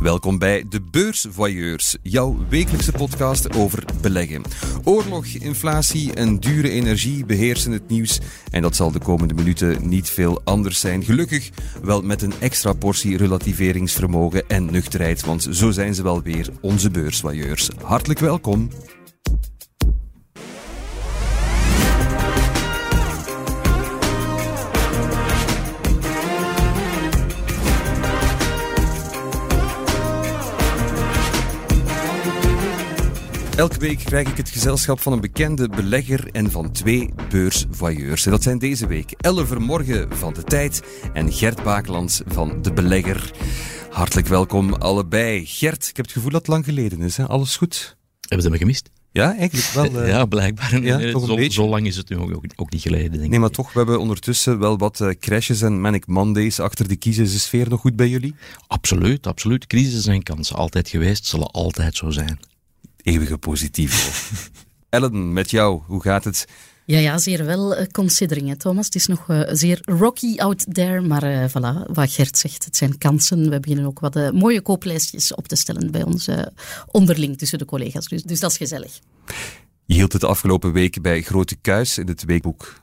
Welkom bij De Beursvoyeurs, jouw wekelijkse podcast over beleggen. Oorlog, inflatie en dure energie beheersen het nieuws. En dat zal de komende minuten niet veel anders zijn. Gelukkig wel met een extra portie relativeringsvermogen en nuchterheid, want zo zijn ze wel weer onze beursvoyeurs. Hartelijk welkom. Elke week krijg ik het gezelschap van een bekende belegger en van twee beursvoyeurs. En dat zijn deze week Elle Vermorgen van De Tijd en Gert Bakelands van De Belegger. Hartelijk welkom allebei. Gert, ik heb het gevoel dat het lang geleden is. Hè? Alles goed? Hebben ze me gemist? Ja, eigenlijk wel. Uh... Ja, blijkbaar. Ja, Nee, zo, beetje. zo lang is het nu ook, ook niet geleden, denk ik. Nee, maar toch, we hebben ondertussen wel wat eh, crashes en Manic Mondays achter de kiezen. Sfeer nog goed bij jullie? Absoluut, absoluut. Crisis zijn kansen. Altijd geweest, zullen altijd zo zijn. Eeuwige positief. Ellen, met jou, hoe gaat het? Ja, ja, zeer wel eh, considering, hè, Thomas. Het is nog eh, zeer rocky out there, maar eh, voilà, wat Gert zegt, het zijn kansen. We beginnen ook wat mooie kooplijstjes op te stellen bij ons eh, onderling tussen de collega's. Dus, dus dat is gezellig. Je hield het de afgelopen week bij Grote Kuis in het weekboek.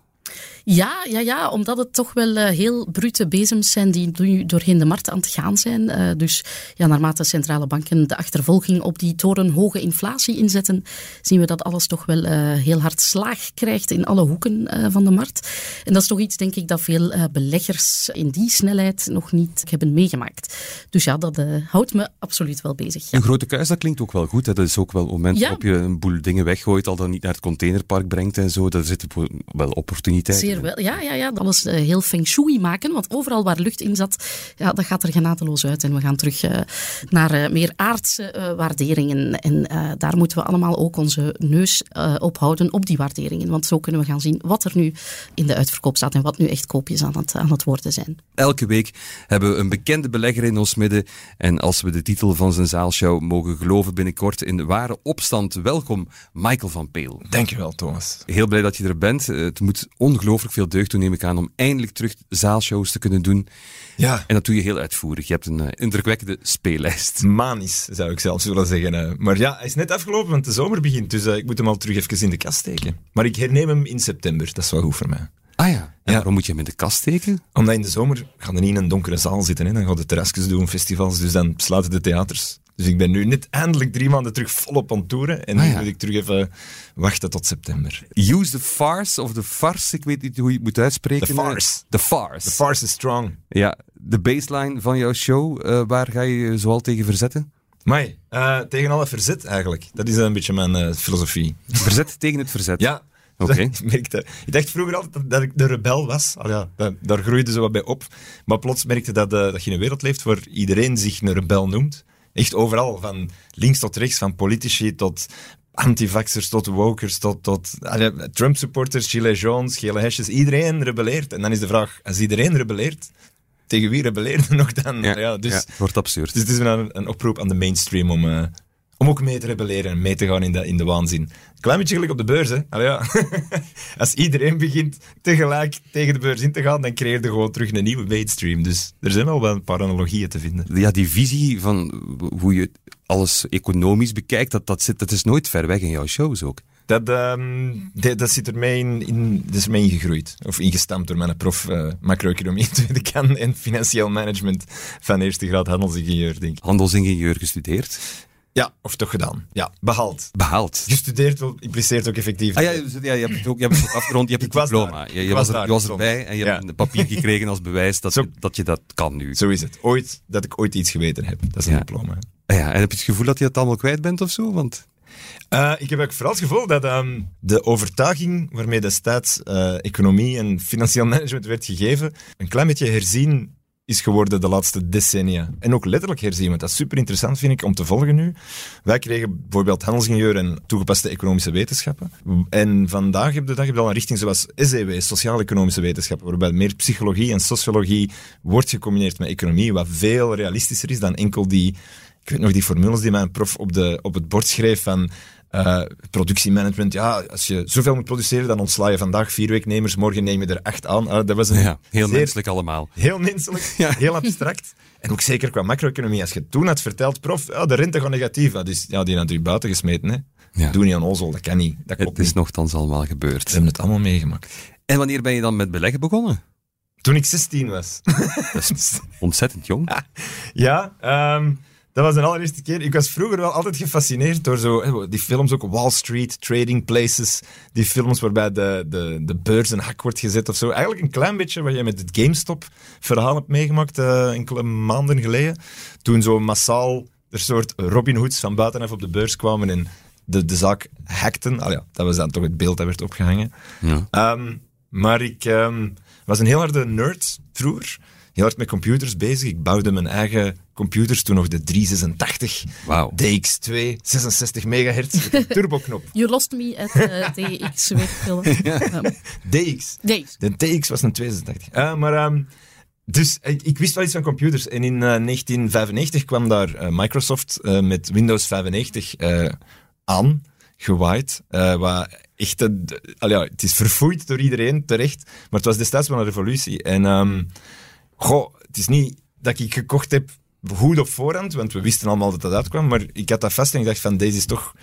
Ja, ja, ja, omdat het toch wel eh, heel brute bezems zijn die nu doorheen de markt aan het gaan zijn. Eh, dus ja, naarmate centrale banken de achtervolging op die torenhoge inflatie inzetten, zien we dat alles toch wel eh, heel hard slaag krijgt in alle hoeken van de markt. En dat is toch iets, denk ik, dat veel beleggers in die snelheid nog niet hebben meegemaakt. Dus ja, dat houdt me absoluut wel bezig. Ja. Een grote kuis, dat klinkt ook wel goed. Hè. Dat is ook wel een moment Ja. waarop je een boel dingen weggooit, al dan niet naar het containerpark brengt en zo. Daar zitten wel opportuniteiten. Zeer wel. Ja, ja, ja. Alles eh, heel feng shui maken. Want overal waar lucht in zat, ja, dat gaat er genadeloos uit. En we gaan terug eh, naar eh, meer aardse waarderingen. En eh, daar moeten we allemaal ook onze neus eh, op houden, op die waarderingen. Want zo kunnen we gaan zien wat er nu in de uitverkoop staat en wat nu echt koopjes aan het, aan het worden zijn. Elke week hebben we een bekende belegger in ons midden. En als we de titel van zijn zaalshow mogen geloven binnenkort in ware opstand, welkom Michael van Peel. Dankjewel, Thomas. Heel blij dat je er bent. Het moet ongelooflijk veel deugd doen, neem ik aan, om eindelijk terug zaalshows te kunnen doen. Ja, En dat doe je heel uitvoerig. Je hebt een eh, indrukwekkende speellijst. manisch zou ik zelfs willen zeggen. eh. Maar ja, hij is net afgelopen, want de zomer begint. Dus eh, ik moet hem al terug even in de kast steken. Maar ik herneem hem in september. Dat is wel goed voor mij. Ah ja. En Ja. waarom moet je hem in de kast steken? Omdat in de zomer gaan er niet in een donkere zaal zitten. Hè. Dan gaan de terrasjes doen, festivals. Dus dan sluiten de theaters. Dus ik ben nu net eindelijk drie maanden terug volop aan toeren. En Ah, nu ja. moet ik terug even wachten tot september. Use the farce of the farce, ik weet niet hoe je het moet uitspreken. The farce. The farce. The farce is strong. Ja, de baseline van jouw show, eh, waar ga je je zoal tegen verzetten? Maar eh, tegen alle verzet eigenlijk. Dat is een beetje mijn eh, filosofie. Verzet tegen het verzet. Ja. Oké. Ik, dacht vroeger altijd dat, ik de rebel was. Al ja, daar groeide ze wat bij op. Maar plots merkte dat, eh, dat je in een wereld leeft waar iedereen zich een rebel noemt. Echt overal, van links tot rechts, van politici tot antivaxers, tot wokers, tot, tot Trump-supporters, gilets jaunes, gele hesjes. Iedereen rebelleert. En dan is de vraag, als iedereen rebelleert, tegen wie rebelleert er nog dan? Ja, dus, ja, het wordt absurd. dus het is een, een oproep aan de mainstream om, eh, om ook mee te rebelleren en mee te gaan in de, in de waanzin. Klein beetje gelijk op de beurs, hè. Allee, ja. Als iedereen begint tegelijk tegen de beurs in te gaan, dan creëer je gewoon terug een nieuwe mainstream. Dus er zijn wel wel een paar analogieën te vinden. ja, die visie van hoe je alles economisch bekijkt, dat, dat, zit, dat is nooit ver weg in jouw shows ook. Dat, ehm, dat, dat zit er mee in, in, dat is mee ingegroeid. Of ingestampt door mijn prof eh, macro-economie tweede kan en financieel management van eerste graad handelsingenieur, denk ik. Handelsingenieur gestudeerd, Ja, of toch gedaan. Ja, behaald. behaald. Gestudeerd wel, impliceert ook effectief. Ah ja, ja, je hebt het ook, je hebt het afgerond, je hebt het was diploma. Je, was, er, je was erbij en je Ja. hebt een papier gekregen als bewijs dat, Zo. je, dat je dat kan nu. Zo is het. Ooit, dat ik ooit iets geweten heb. Dat is een Ja. diploma. Ah Ja, en heb je het gevoel dat je het allemaal kwijt bent of zo? Want Eh, ik heb ook vooral het gevoel dat ehm, de overtuiging waarmee destijds eh, economie en financieel management werd gegeven, een klein beetje herzien is geworden de laatste decennia. En ook letterlijk herzien, want dat is super interessant vind ik om te volgen nu. Wij kregen bijvoorbeeld handelsingenieur en toegepaste economische wetenschappen. En vandaag heb je, heb je al een richting zoals SEW, sociaal-economische wetenschappen, waarbij meer psychologie en sociologie wordt gecombineerd met economie, wat veel realistischer is dan enkel die ik weet nog die formules die mijn prof op, de, op het bord schreef van Uh, productiemanagement, ja, als je zoveel moet produceren, dan ontsla je vandaag vier werknemers, morgen neem je er acht aan. Uh, dat was een ja, heel zeer, menselijk allemaal. Heel menselijk, ja. heel abstract. En ook zeker qua macro-economie. Als je toen had verteld, prof, ja, de rente gaat negatief. Dat is, ja, die natuurlijk buiten gesmeten. Hè. Ja. Doe niet aan ozel, dat kan niet. Dat klopt het is niet. nogthans allemaal gebeurd. We hebben het allemaal meegemaakt. En wanneer ben je dan met beleggen begonnen? Toen ik 16 was. Dat is ontzettend jong. Ja, um, dat was de allereerste keer. Ik was vroeger wel altijd gefascineerd door zo, die films, ook Wall Street, Trading Places. Die films waarbij de, de, de beurs een hak wordt gezet of zo. Eigenlijk een klein beetje wat je met het GameStop-verhaal hebt meegemaakt uh, enkele maanden geleden. Toen zo massaal er soort Robin Hoods van buitenaf op de beurs kwamen en de, de zaak hackten. Al ja, dat was dan toch het beeld dat werd opgehangen. Ja. Um, maar ik um, was een heel harde nerd vroeger. Heel hard met computers bezig. Ik bouwde mijn eigen computers, toen nog de 386 wow. DX2, 66 megahertz, turboknop. You lost me at uh, DX, DX. DX. De DX was een 286. Uh, maar... Um, dus ik, ik, wist wel iets van computers. En in uh, 1995 kwam daar uh, Microsoft uh, met Windows 95 aan, gewaaid. wat echt, al ja, het is verfoeid door iedereen, terecht. Maar het was destijds wel een revolutie. En um, goh, het is niet dat ik gekocht heb goed op voorhand, want we wisten allemaal dat dat uitkwam, maar ik had dat vast en ik dacht van, deze is toch...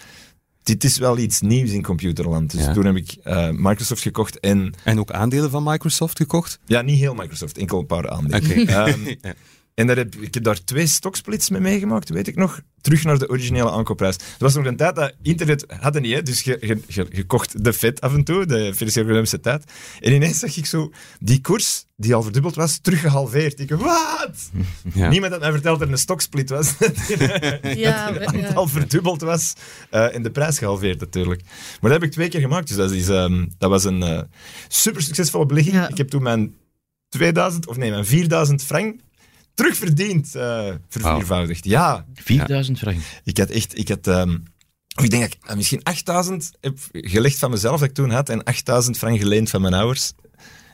Dit is wel iets nieuws in computerland. Dus toen heb ik uh, Microsoft gekocht en... En ook aandelen van Microsoft gekocht? Ja, niet heel Microsoft, enkel een paar aandelen. Okay. Um, ja. En daar heb, ik heb daar twee stoksplits mee meegemaakt, weet ik nog. Terug naar de originele aankoopprijs. Het was nog een tijd dat internet hadden niet, hè? dus je, je, je, je kocht de FED af en toe, de financiële tijd. En ineens zag ik zo die koers, die al verdubbeld was, teruggehalveerd. Ik wat? Ja. Niemand had mij verteld dat er een stoksplit was. ja, dat het al verdubbeld was. Uh, en de prijs gehalveerd natuurlijk. Maar dat heb ik twee keer gemaakt, dus dat, is, um, dat was een uh, super succesvolle belegging. Ja. Ik heb toen mijn 2000, of nee, mijn 4000 frank terugverdiend, uh, verviervoudigd. Ja. 4000 frank. Ik had echt, ik had, um, ik denk dat ik uh, misschien 8000 heb gelegd van mezelf dat ik toen had en 8000 frank geleend van mijn ouders.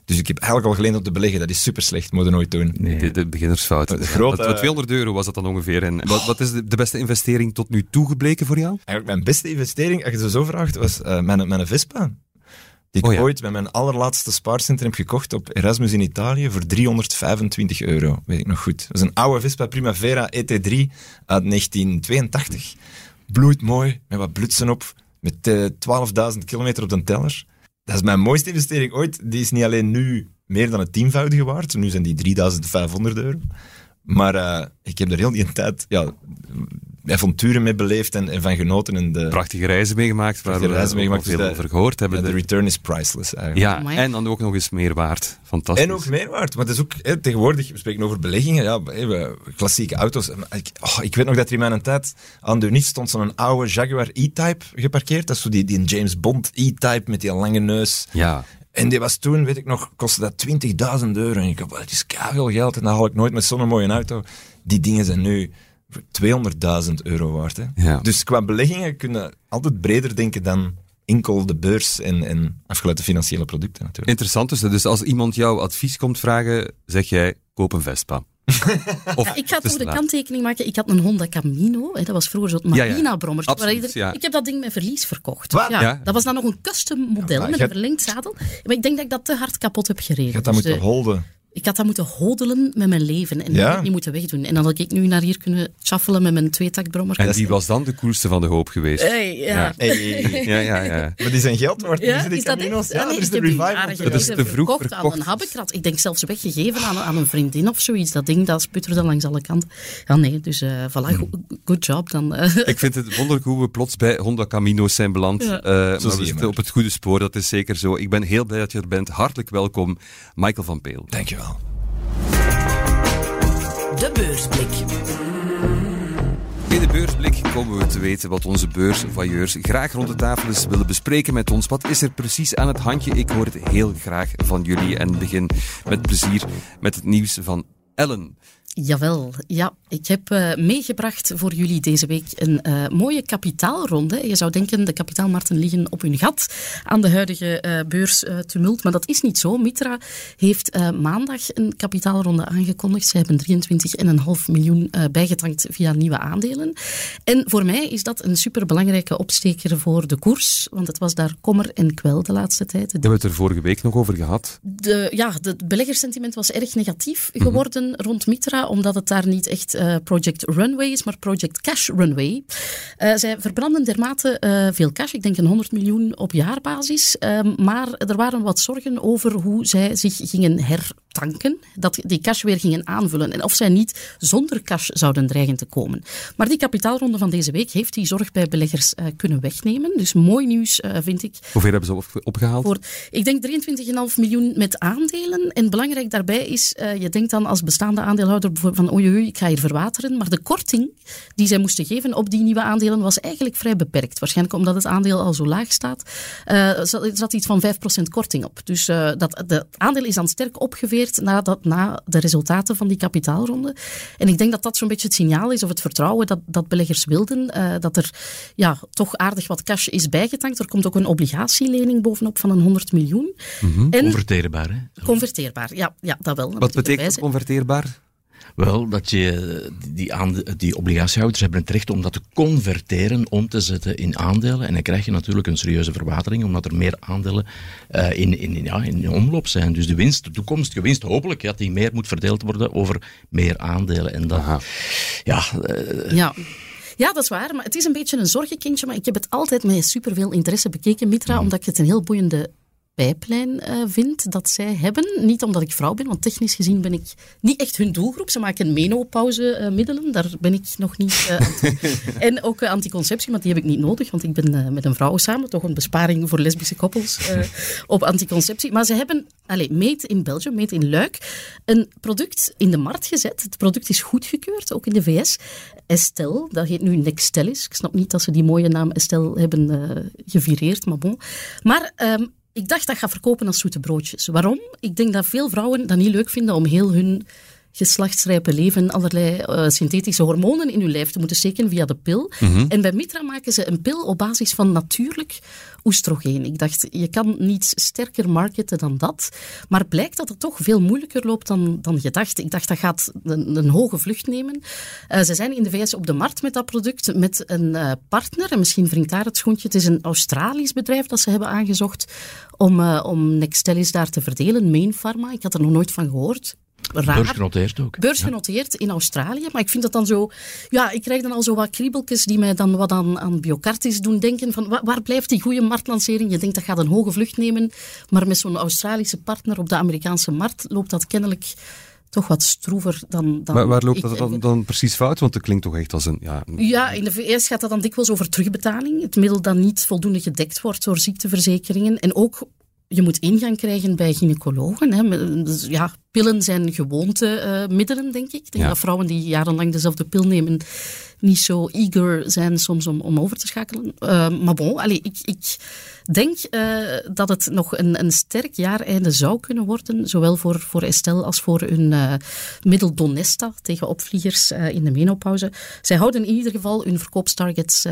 Dus ik heb eigenlijk al geleend om te beleggen. Dat is super slecht, moet je nooit doen. Nee, de, de beginnersfout. De grote, wat, 200 euro was dat dan ongeveer. En wat, wat is de, de, beste investering tot nu toe gebleken voor jou? Eigenlijk mijn beste investering, als je ze zo vraagt, was uh, mijn, mijn Vespa. Die ik oh, ja. ooit bij mijn allerlaatste spaarcentrum heb gekocht op Erasmus in Italië voor 325 euro. Weet ik nog goed. Dat was een oude Vespa Primavera ET3 uit 1982. Bloeit mooi, met wat blutsen op, met uh, eh, 12.000 kilometer op de teller. Dat is mijn mooiste investering ooit. Die is niet alleen nu meer dan het tienvoudige waard. Nu zijn die 3500 euro. Maar uh, ik heb er heel die tijd ja, avonturen mee beleefd en, en, van genoten. En de prachtige reizen meegemaakt, waar we reizen meegemaakt, veel dus over gehoord hebben. Ja, de return is priceless eigenlijk. Ja, en dan ook nog eens meer waard. Fantastisch. En ook meer waard. Maar het is ook, hè, tegenwoordig, we spreken over beleggingen, ja, klassieke auto's. Ik, oh, ik, weet nog dat er in mijn tijd aan de unit stond zo'n oude Jaguar E-Type geparkeerd. Dat is zo die, die James Bond E-Type met die lange neus. Ja. En die was toen, weet ik nog, kostte dat 20.000 euro. En ik dacht, het is veel geld en dat haal ik nooit met zo'n mooie auto. Die dingen zijn nu 200.000 euro waard. Hè? Ja. Dus qua beleggingen kun je altijd breder denken dan enkel de beurs en, en afgeleide financiële producten natuurlijk. Interessant dus. Dus als iemand jouw advies komt vragen, zeg jij, koop een Vespa. Of ik ga voor de kanttekening maken. Ik had een Honda Camino. Hè, dat was vroeger zo'n Marina-brommer. Ja, ja. Ik heb dat ding met verlies verkocht. Ja, Dat was dan nog een custom model met een verlengd zadel. Maar ik denk dat ik dat te hard kapot heb gereden. Je had dat dus moeten holden. Ik had dat moeten hodelen met mijn leven en ja? niet moeten wegdoen. En dan had ik nu naar hier kunnen chaffelen met mijn tweetakbrommer. En die was dan de coolste van de hoop geweest. Hey, ja. Ja. Hey. ja, ja, ja. Maar die zijn geld waard. Ja, die is dat Camino's. Ja, nee, is de revival. Dat is te vroeg verkocht. aan een habbekrat. Ik denk zelfs weggegeven aan, aan een vriendin of zoiets. Dat ding, dat sputterde langs alle kanten. Ja, nee, dus uh, voilà, good job dan. Uh. Ik vind het wonderlijk hoe we plots bij Honda Camino's zijn beland. Ja. Uh, maar we zitten op het goede spoor, dat is zeker zo. Ik ben heel blij dat je er bent. Hartelijk welkom, Michael van Peel. De beursblik. In de beursblik komen we te weten wat onze beursvoyeurs graag rond de tafel eens willen bespreken met ons. Wat is er precies aan het handje? Ik hoor het heel graag van jullie en begin met plezier met het nieuws van Ellen. Jawel, ja. Ik heb uh, meegebracht voor jullie deze week een uh, mooie kapitaalronde. Je zou denken, de kapitaalmarkten liggen op hun gat aan de huidige uh, beurstumult, maar dat is niet zo. Mitra heeft maandag een kapitaalronde aangekondigd. Ze hebben 23,5 miljoen bijgetankt via nieuwe aandelen. En voor mij is dat een superbelangrijke opsteker voor de koers, want het was daar kommer en kwel de laatste tijd. We hebben het er vorige week nog over gehad. De, ja, het beleggerssentiment was erg negatief mhm. geworden mm -hmm. rond Mitra, omdat het daar niet echt uh, Project Runway is, maar Project Cash Runway. Uh, zij verbranden dermate uh, veel cash, ik denk een 100 miljoen op jaarbasis. Ehm, maar er waren wat zorgen over hoe zij zich gingen dat die cash weer gingen aanvullen en of zij niet zonder cash zouden dreigen te komen. Maar die kapitaalronde van deze week heeft die zorg bij beleggers kunnen wegnemen. Dus mooi nieuws, vind ik. Hoeveel hebben ze op, opgehaald? Voor, ik denk 23,5 miljoen met aandelen. En belangrijk daarbij is, je denkt dan als bestaande aandeelhouder van oei, ik ga hier verwateren. Maar de korting die zij moesten geven op die nieuwe aandelen was eigenlijk vrij beperkt. Waarschijnlijk omdat het aandeel al zo laag staat. Er zat iets van 5% korting op. Dus dat, de aandeel is dan sterk opgeveerd na, dat, na de resultaten van die kapitaalronde. En ik denk dat dat zo'n beetje het signaal is of het vertrouwen dat, dat beleggers wilden. Uh, dat er ja, toch aardig wat cash is bijgetankt. Er komt ook een obligatielening bovenop van een 100 miljoen. Mm -hmm. en, converteerbaar, hè? Converteerbaar, ja, ja dat wel. Wat betekent converteerbaar? Wel, dat je die, die obligatiehouders hebben het recht om dat te converteren, om te zetten in aandelen. En dan krijg je natuurlijk een serieuze verwatering, omdat er meer aandelen uh, in, in, ja, in omloop zijn. Dus de winst, de toekomstige winst, hopelijk, ja, die meer moet verdeeld worden over meer aandelen. En dat, ja... Uh, ja. Ja, dat is waar. Maar het is een beetje een zorgenkindje. Maar ik heb het altijd met superveel interesse bekeken, Mitra, mm. omdat ik het een heel boeiende pijplijn uh, vind dat zij hebben. Niet omdat ik vrouw ben, want technisch gezien ben ik niet echt hun doelgroep. Ze maken menopausemiddelen, uh, daar ben ik nog niet uh, En ook anticonceptie, maar die heb ik niet nodig, want ik ben met een vrouw samen. Toch een besparing voor lesbische koppels op anticonceptie. Maar ze hebben, allez, Meet in België, Meet in Luik, een product in de markt gezet. Het product is goedgekeurd, ook in de VS. Estelle, dat heet nu Nextellis. Ik snap niet dat ze die mooie naam Estelle hebben gevireerd, maar bon. Maar... Um, ik dacht dat ga verkopen als zoete broodjes. Waarom? Ik denk dat veel vrouwen dat niet leuk vinden om heel hun geslachtsrijpe leven allerlei uh, synthetische hormonen in hun lijf te moeten steken via de pil. Mhm. En bij Mitra maken ze een pil op basis van natuurlijk oestrogeen. Ik dacht, je kan niet sterker marketen dan dat. Maar blijkt dat het toch veel moeilijker loopt dan, dan gedacht. Ik dacht, dat gaat een, een hoge vlucht nemen. Uh, ze zijn in de VS op de markt met dat product met een uh, partner. En misschien wringt daar het schoentje. Het is een Australisch bedrijf dat ze hebben aangezocht om, uh, om daar te verdelen. Main Pharma. Ik had er nog nooit van gehoord raar. Beursgenoteerd ook. Beursgenoteerd in Australië. Maar ik vind dat dan zo... Ja, ik krijg dan al zo wat kriebeltjes die mij dan wat aan, aan Biocartis doen denken. Van, waar, blijft die goede marktlancering? Je denkt dat gaat een hoge vlucht nemen. Maar met zo'n Australische partner op de Amerikaanse markt loopt dat kennelijk toch wat stroever dan... dan maar waar loopt dat dan, dan, precies fout? Want het klinkt toch echt als een... Ja, ja, in de VS gaat dat dan dikwijls over terugbetaling. Het middel dat niet voldoende gedekt wordt door ziekteverzekeringen. En ook je moet ingang krijgen bij gynaecologen. Hè. Dus ja, pillen zijn gewoontemiddelen, uh, denk ik. Ik denk dat vrouwen die jarenlang dezelfde pil nemen niet zo eager zijn soms om, om over te schakelen. Uh, maar bon, allez, ik, ik denk uh, dat het nog een, een sterk jaareinde zou kunnen worden, zowel voor, voor Estelle als voor hun uh, middel Donesta tegen opvliegers in de menopauze. Zij houden in ieder geval hun verkoopstargets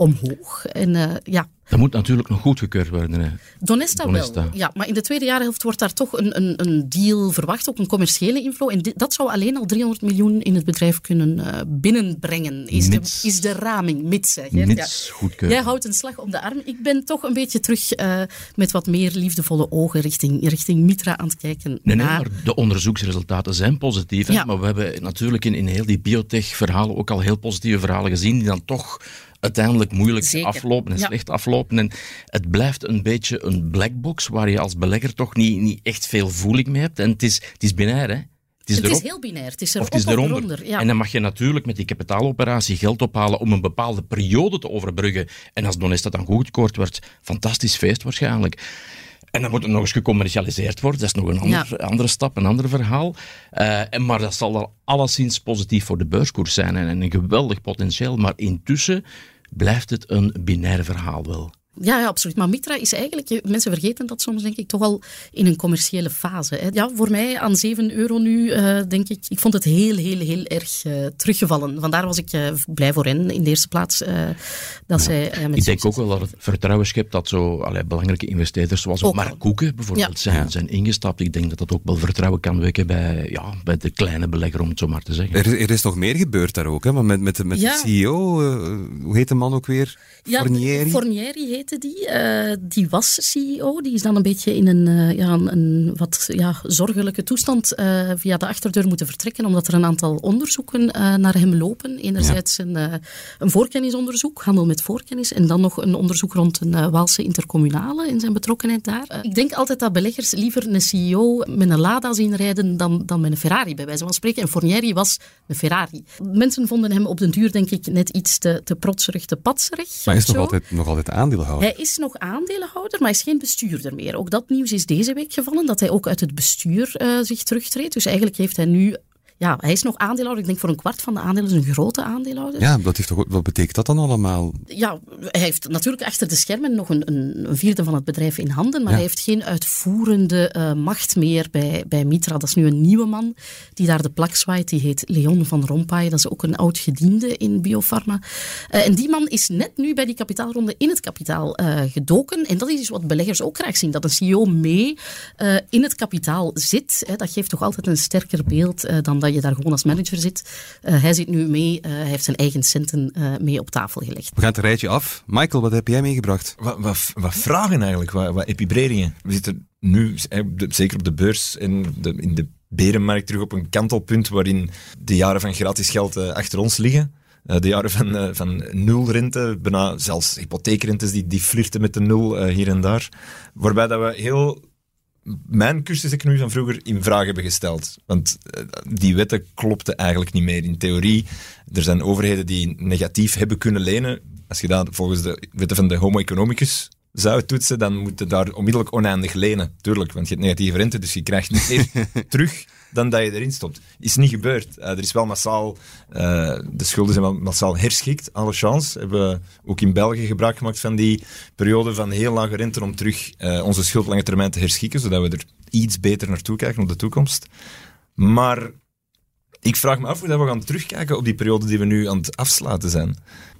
omhoog. En ja, dat moet natuurlijk nog goedgekeurd worden. Hè. Donesta, wel, ja. Maar in de tweede jaarhelft wordt daar toch een, een, een deal verwacht, ook een commerciële inflow. En dat zou alleen al 300 miljoen in het bedrijf kunnen uh, binnenbrengen, is, de, is de raming, mits. Hè, mits ja. Jij houdt een slag om de arm. Ik ben toch een beetje terug uh, met wat meer liefdevolle ogen richting, richting Mitra aan het kijken. Nee, nee, maar de onderzoeksresultaten zijn positief. Ja. Maar we hebben natuurlijk in, in heel die biotech-verhalen ook al heel positieve verhalen gezien, die dan toch uiteindelijk moeilijk Zeker. aflopen en slecht aflopen. En het blijft een beetje een blackbox waar je als belegger toch niet, niet echt veel voeling mee hebt. En het is, het is binair, hè. Het is, het is heel binair. Het is er of het is eronder. Ja. En dan mag je natuurlijk met die kapitaaloperatie geld ophalen om een bepaalde periode te overbruggen. En als Donesta dan goedgekeurd wordt, fantastisch feest waarschijnlijk. En dan moet het nog eens gecommercialiseerd worden. Dat is nog een ander, andere stap, een ander verhaal. Uh, en, maar dat zal dan alleszins positief voor de beurskoers zijn en een geweldig potentieel. Maar intussen blijft het een binair verhaal wel. Ja, ja, absoluut. Maar Mitra is eigenlijk, mensen vergeten dat soms denk ik toch al in een commerciële fase. Hè. Ja, voor mij aan 7 euro nu, uh, denk ik, ik vond het heel, heel, heel erg uh, teruggevallen. Vandaar was ik uh, blij voor hen in de eerste plaats. dat ja. zij, met ik denk ook wel dat het vertrouwen schept dat zo allee, belangrijke investeerders, zoals ook Mark Koeken bijvoorbeeld, ja. zijn, zijn ingestapt. Ik denk dat dat ook wel vertrouwen kan wekken bij, ja, bij de kleine belegger, om het zo maar te zeggen. Er, er is nog meer gebeurd daar ook, hè? Want met, met, met de CEO, hoe heet de man ook weer? Ja, Fornieri? Fornieri heette die. Uh, die was CEO. Die is dan een beetje in een, uh, ja, een, wat ja, zorgelijke toestand uh, via de achterdeur moeten vertrekken, omdat er een aantal onderzoeken naar hem lopen. Enerzijds ja. een, een voorkennisonderzoek, handel met voorkennis, en dan nog een onderzoek rond een Waalse intercommunale in zijn betrokkenheid daar. ik denk altijd dat beleggers liever een CEO met een Lada zien rijden dan, dan met een Ferrari, bij wijze van spreken. En Fornieri was een Ferrari. Mensen vonden hem op den duur, denk ik, net iets te, te protserig, te patserig. Maar is nog altijd, nog altijd aandeelhouder? Hij is nog aandeelhouder, maar hij is geen bestuurder meer. Ook dat nieuws is deze week gevallen, dat hij ook uit het bestuur uh, zich terugtreedt. Dus eigenlijk heeft hij nu ja, hij is nog aandeelhouder. Ik denk voor een kwart van de aandelen is een grote aandeelhouder. Ja, dat heeft toch, wat betekent dat dan allemaal? Ja, hij heeft natuurlijk achter de schermen nog een, een vierde van het bedrijf in handen, maar hij heeft geen uitvoerende uh, macht meer bij, bij Mitra. Dat is nu een nieuwe man die daar de plak zwaait. Die heet Leon van Rompuy. Dat is ook een oud gediende in biopharma. Uh, en die man is net nu bij die kapitaalronde in het kapitaal uh, gedoken. En dat is wat beleggers ook graag zien. Dat een CEO mee in het kapitaal zit. Hè, dat geeft toch altijd een sterker beeld dan dat je daar gewoon als manager zit. Uh, hij zit nu mee, uh, hij heeft zijn eigen centen uh, mee op tafel gelegd. We gaan het rijtje af. Michael, wat heb jij meegebracht? Wat, wat, wat vragen eigenlijk, wat, wat epibredingen. We zitten nu, zeker op de beurs en de, in de berenmarkt, terug op een kantelpunt waarin de jaren van gratis geld achter ons liggen. de jaren van, uh, van nulrente, bijna zelfs hypotheekrentes die, die flirten met de nul uh, hier en daar. Waarbij dat we heel mijn cursuseconomie van vroeger in vraag hebben gesteld. Want eh, die wetten klopten eigenlijk niet meer in theorie. Er zijn overheden die negatief hebben kunnen lenen. Als je dat volgens de wetten van de homo economicus zou toetsen, dan moet je daar onmiddellijk oneindig lenen. Tuurlijk, want je hebt negatieve rente, dus je krijgt meer terug dan dat je erin stopt. Is niet gebeurd. Uh, er is wel massaal, uh, de schulden zijn wel massaal herschikt, alle chance. Hebben we ook in België gebruik gemaakt van die periode van heel lage rente om terug uh, onze schuld lange termijn te herschikken, zodat we er iets beter naartoe kijken op de toekomst. Maar ik vraag me af hoe we gaan terugkijken op die periode die we nu aan het afsluiten zijn.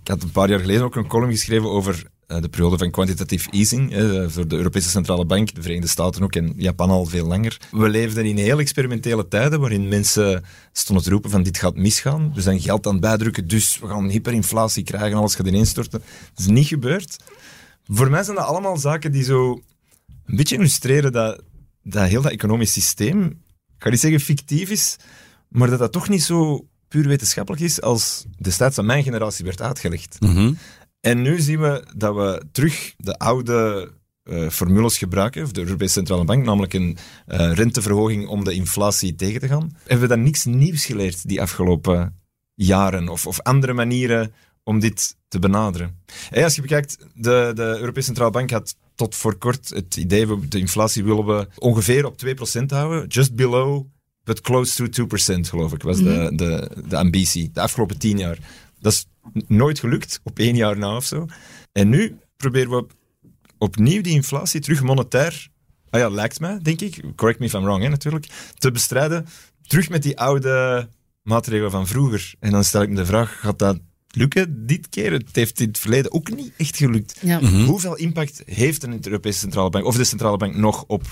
Ik had een paar jaar geleden ook een column geschreven over de periode van quantitative easing voor de Europese Centrale Bank, de Verenigde Staten ook en Japan al veel langer. We leefden in heel experimentele tijden waarin mensen stonden te roepen van dit gaat misgaan. We zijn geld aan het bijdrukken, dus we gaan hyperinflatie krijgen, alles gaat ineenstorten. Dat is niet gebeurd. Voor mij zijn dat allemaal zaken die zo een beetje illustreren dat, dat heel dat economisch systeem, ik ga niet zeggen fictief is, maar dat dat toch niet zo puur wetenschappelijk is als destijds aan mijn generatie werd uitgelegd. Mm en nu zien we dat we terug de oude uh, formules gebruiken, of de Europese Centrale Bank, namelijk een uh, renteverhoging om de inflatie tegen te gaan. Hebben we daar niks nieuws geleerd die afgelopen jaren, of, of andere manieren om dit te benaderen? Hey, als je bekijkt, de, de Europese Centrale Bank had tot voor kort het idee, we de inflatie willen we ongeveer op 2% houden, just below, but close to 2% geloof ik, was de, Mhm. de, de ambitie, de afgelopen tien jaar. Dat is nooit gelukt, op één jaar na of zo. En nu proberen we opnieuw die inflatie terug monetair, ah ja, lijkt mij, denk ik, correct me if I'm wrong, hè, natuurlijk, te bestrijden, terug met die oude maatregelen van vroeger. En dan stel ik me de vraag, gaat dat lukken dit keer? Het heeft in het verleden ook niet echt gelukt. Ja. Hoeveel impact heeft een Europese Centrale Bank, of de Centrale Bank nog op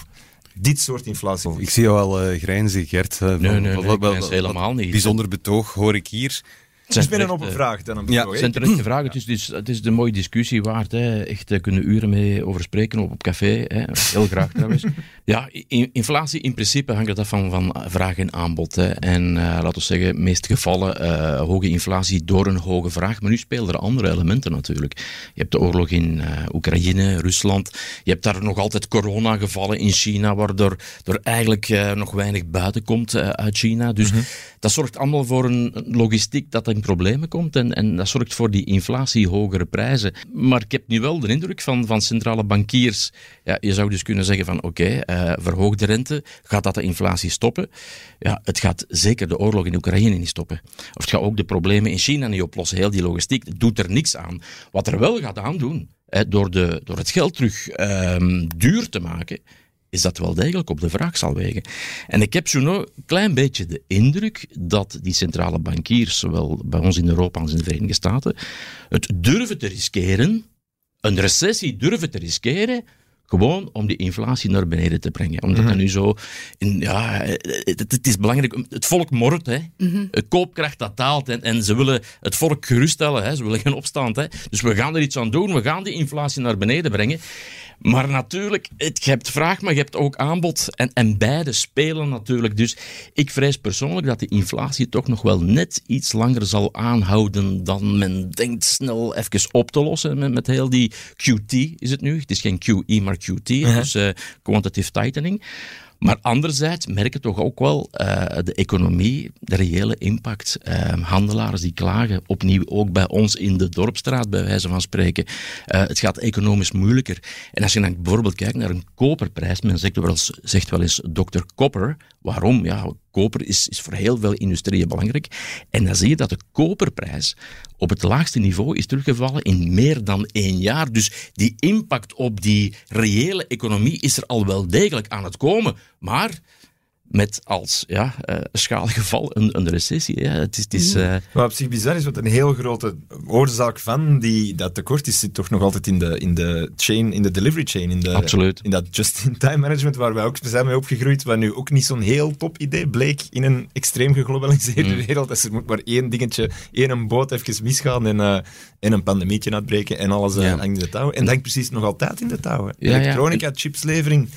dit soort inflatie? Ik zie jou al uh, grijnzen, Gert. Uh, Nee, nee, helemaal niet. Bijzonder betoog hoor ik hier. Het is bijna een open vraag dan een Ja? Het zijn terechte vragen. Het is, het is, een mooie discussie waard. Hè. Echt, daar kunnen uren mee over spreken op, op café. Hè. Heel graag trouwens. Ja, in- inflatie in principe hangt het af van, van vraag en aanbod. Hè. En eh, laten we zeggen, in de meeste gevallen eh, hoge inflatie door een hoge vraag. Maar nu spelen er andere elementen natuurlijk. Je hebt de oorlog in eh, Oekraïne, Rusland. Je hebt daar nog altijd coronagevallen in China, waardoor er eigenlijk eh, nog weinig buiten komt eh, uit China. Dus dat zorgt allemaal voor een logistiek dat problemen komt en, en dat zorgt voor die inflatie, hogere prijzen. Maar ik heb nu wel de indruk van, van centrale bankiers, ja, je zou dus kunnen zeggen van oké, okay, verhoog de rente, gaat dat de inflatie stoppen? Ja, het gaat zeker de oorlog in Oekraïne niet stoppen. Of het gaat ook de problemen in China niet oplossen. Heel die logistiek doet er niks aan. Wat er wel gaat aandoen, door, de, door het geld terug um, duur te maken, is dat wel degelijk op de vraag zal wegen. En ik heb zo'n klein beetje de indruk dat die centrale bankiers, zowel bij ons in Europa als in de Verenigde Staten, het durven te riskeren, een recessie durven te riskeren, gewoon om die inflatie naar beneden te brengen. Omdat mm nu zo... In, ja, het, het, is belangrijk... Het volk mort, hè. Mm koopkracht dat daalt. En, en ze willen het volk geruststellen, hè. Ze willen geen opstand, hè. Dus we gaan er iets aan doen. We gaan die inflatie naar beneden brengen. Maar natuurlijk, het, je hebt vraag, maar je hebt ook aanbod. En, en beide spelen natuurlijk. Dus ik vrees persoonlijk dat de inflatie toch nog wel net iets langer zal aanhouden dan men denkt snel even op te lossen. Met, met heel die QT is het nu. Het is geen QE, maar QT. Uh -huh. Dus uh, quantitative tightening. Maar anderzijds merken toch ook wel uh, de economie, de reële impact. Uh, handelaren die klagen, opnieuw ook bij ons in de dorpstraat, bij wijze van spreken. Uh, het gaat economisch moeilijker. En als je dan bijvoorbeeld kijkt naar een koperprijs, men zegt wel eens, zegt wel eens Dr. Copper. Waarom? Ja, koper is, is voor heel veel industrieën belangrijk. En dan zie je dat de koperprijs op het laagste niveau is teruggevallen in meer dan één jaar. Dus die impact op die reële economie is er al wel degelijk aan het komen. Maar met als ja, uh, schaalgeval een, een recessie. Ja. Het is, het is, uh... Wat op zich bizar is, wat een heel grote oorzaak van die, dat tekort is, zit toch nog altijd in de, in de chain, in de delivery chain. In, de, Absoluut. in dat just-in-time management waar wij ook zijn mee opgegroeid, wat nu ook niet zo'n heel top idee bleek in een extreem geglobaliseerde mm. wereld. Dus er moet maar één dingetje, één boot even misgaan en, uh, en een pandemietje uitbreken en alles ja. hangt in de touw. En dat hangt precies nog altijd in de touw. Ja, Elektronica, chipslevering...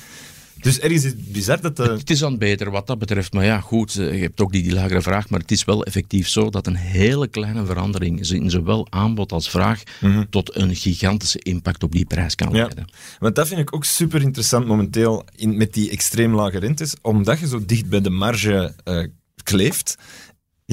Dus ergens is het bizar dat... De... Het is aan beter wat dat betreft. Maar ja, goed, je hebt ook die, die lagere vraag. Maar het is wel effectief zo dat een hele kleine verandering in zowel aanbod als vraag mm -hmm. tot een gigantische impact op die prijs kan leiden. Ja. Want dat vind ik ook super interessant momenteel in, met die extreem lage rentes. Omdat je zo dicht bij de marge uh, kleeft.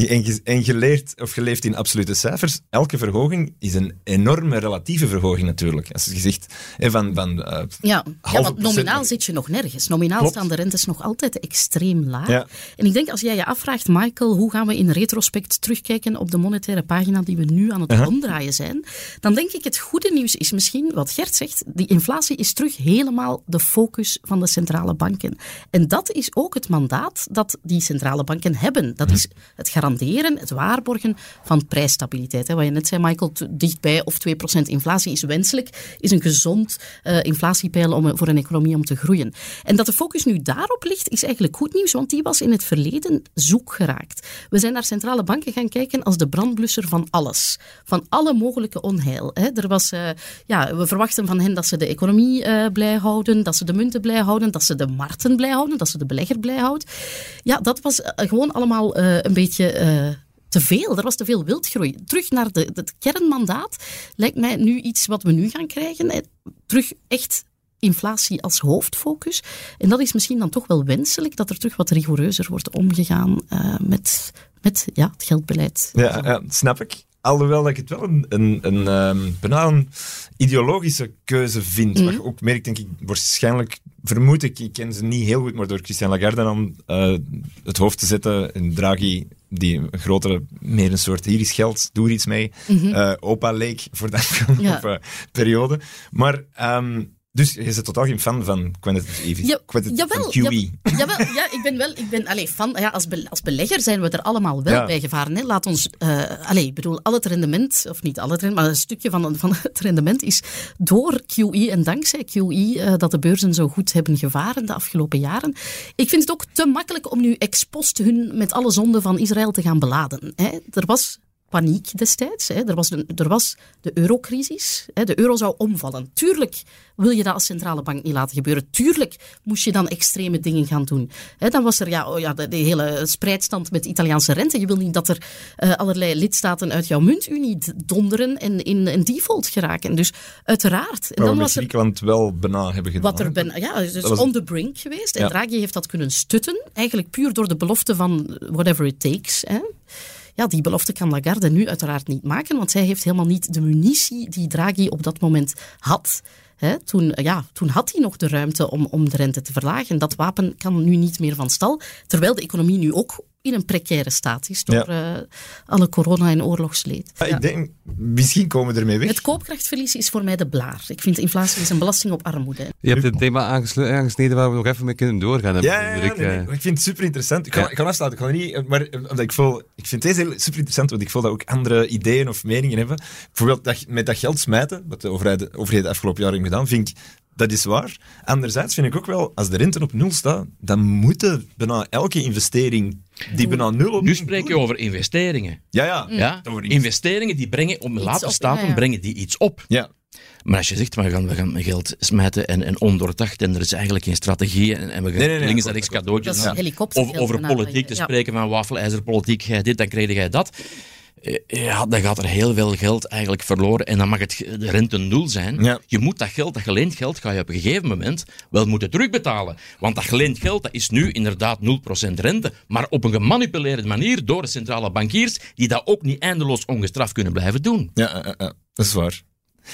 En je, leert, of je leeft in absolute cijfers. Elke verhoging is een enorme relatieve verhoging natuurlijk. Als je zegt van, van uh, ja. ja, want nominaal zit je nog nergens. Nominaal Klopt. staan de rentes nog altijd extreem laag. Ja. En ik denk als jij je afvraagt, Michael, hoe gaan we in retrospect terugkijken op de monetaire pagina die we nu aan het uh -huh. omdraaien zijn, dan denk ik het goede nieuws is misschien, wat Gert zegt, die inflatie is terug helemaal de focus van de centrale banken. En dat is ook het mandaat dat die centrale banken hebben. Dat is het het waarborgen van prijsstabiliteit. Wat je net zei, Michael, dichtbij of 2% inflatie is wenselijk, is een gezond uh, inflatiepeil om, voor een economie om te groeien. En dat de focus nu daarop ligt, is eigenlijk goed nieuws, want die was in het verleden zoek geraakt. We zijn naar centrale banken gaan kijken als de brandblusser van alles. Van alle mogelijke onheil. Hè. Er was, uh, ja, we verwachten van hen dat ze de economie uh, blij houden, dat ze de munten blij houden, dat ze de markten blij houden, dat ze de belegger blij houden. Ja, dat was gewoon allemaal een beetje uh, te veel. Er was te veel wildgroei. Terug naar de, het kernmandaat lijkt mij nu iets wat we nu gaan krijgen. Terug echt inflatie als hoofdfocus. En dat is misschien dan toch wel wenselijk, dat er terug wat rigoureuzer wordt omgegaan uh, met, met ja, het geldbeleid. Ja, ja, snap ik. Alhoewel dat ik het wel een, een, een, um, bijna een ideologische keuze vind. Mm. Wat je ook merkt, denk ik, waarschijnlijk, vermoed ik, ik ken ze niet heel goed, maar door Christian Lagarde aan uh, het hoofd te zetten, en Draghi, die een grotere, meer een soort, hier is geld, doe er iets mee, mm -hmm. uh, opa leek voor dat ja. periode. Maar... Um, dus je bent totaal geen fan van quantitative, ja, quantitative jawel, QE? Ja, jawel, ja, ik ben wel ik ben, allez, fan. Ja, als, be, als belegger zijn we er allemaal wel ja. bij gevaren. Hè. Laat ons, uh, allez, ik bedoel, al het rendement, of niet al het rendement, maar een stukje van, van het rendement is door QE en dankzij QE uh, dat de beurzen zo goed hebben gevaren de afgelopen jaren. Ik vind het ook te makkelijk om nu ex post hun met alle zonden van Israël te gaan beladen. Hè. Er was paniek destijds. Hè. Er, was de, er was de eurocrisis. Hè. De euro zou omvallen. Tuurlijk wil je dat als centrale bank niet laten gebeuren. Tuurlijk moest je dan extreme dingen gaan doen. Hè. Dan was er ja, oh ja, de, de, hele spreidstand met Italiaanse rente. Je wil niet dat er uh, allerlei lidstaten uit jouw muntunie donderen en in een default geraken. Dus uiteraard. En dan was er Griekenland wel bijna hebben gedaan. Wat er ben, ja, dus was... on the brink geweest. En. Draghi heeft dat kunnen stutten. Eigenlijk puur door de belofte van whatever it takes. Hè. Ja, die belofte kan Lagarde nu uiteraard niet maken, want zij heeft helemaal niet de munitie die Draghi op dat moment had. toen, ja, toen had hij nog de ruimte om, om de rente te verlagen. Dat wapen kan nu niet meer van stal. Terwijl de economie nu ook in een precaire staat is door eh, alle corona- en oorlogsleed. Ja, Ik denk, misschien komen we ermee weg. Het koopkrachtverlies is voor mij de blaar. Ik vind inflatie is een belasting op armoede. Je hebt het thema aangesneden waar we nog even mee kunnen doorgaan. Ja, ja, ja nee, ik vind het super interessant. Ik kan, ik kan afsluiten, ik kan niet, maar omdat ik, voel, ik vind deze heel super interessant, want ik voel dat ook andere ideeën of meningen hebben. Bijvoorbeeld dat, met dat geld smijten, wat de overheid, overheid de afgelopen jaren heeft gedaan, vind ik dat is waar. Anderzijds vind ik ook wel, als de rente op nul staat, dan moet bijna elke investering die bijna nul op Nu spreek je over investeringen. Ja, ja. ja? investeringen die brengen, om later staten brengen die iets op. Ja. Maar als je zegt, we gaan, we gaan geld smijten en, en ondoordacht en er is eigenlijk geen strategie en, en we gaan nee, links en rechts cadeautjes. Over, over politiek te spreken, van wafelijzerpolitiek, jij dit, dan krijg jij dat. Eh, ja, dan gaat er heel veel geld eigenlijk verloren en dan mag het de rente nul zijn. Je moet dat geld, dat geleend geld, ga je op een gegeven moment wel moeten terugbetalen. Want dat geleend geld, dat is nu inderdaad 0% rente, maar op een gemanipuleerde manier door de centrale bankiers, die dat ook niet eindeloos ongestraft kunnen blijven doen. Ja, dat is waar.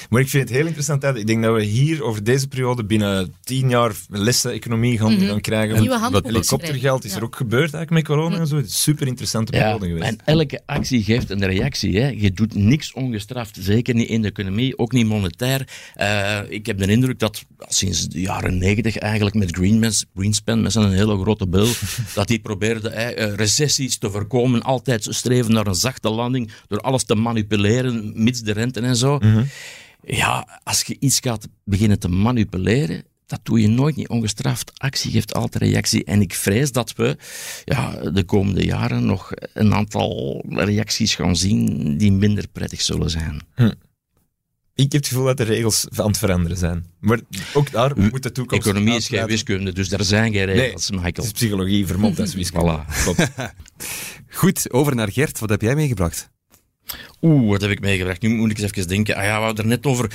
Maar ik vind het heel interessant. Ik denk dat we hier over deze periode binnen tien jaar lessen economie gaan, mm gaan krijgen. Nieuwe dat helikoptergeld is er ook gebeurd eigenlijk met corona en zo. Het is een super interessante periode geweest. En elke actie geeft een reactie. Hè. Je doet niks ongestraft. Zeker niet in de economie, ook niet monetair. Uh, ik heb de indruk dat sinds de jaren negentig eigenlijk met Greenspan, met zijn hele grote bil, dat hij probeerde eh, recessies te voorkomen. Altijd streven naar een zachte landing door alles te manipuleren, mits de rente en zo. Mm ja, als je iets gaat beginnen te manipuleren, dat doe je nooit niet ongestraft. Actie geeft altijd reactie. En ik vrees dat we ja, de komende jaren nog een aantal reacties gaan zien die minder prettig zullen zijn. Hm. Ik heb het gevoel dat de regels aan het veranderen zijn. Maar ook daar moet de toekomst... Economie is geen wiskunde, dus daar zijn geen regels, nee, Het is psychologie vermomd als wiskunde. voilà. Goed, over naar Gert. Wat heb jij meegebracht? Oeh, wat heb ik meegebracht? Nu moet ik eens even denken. Ah ja, we hadden er net over.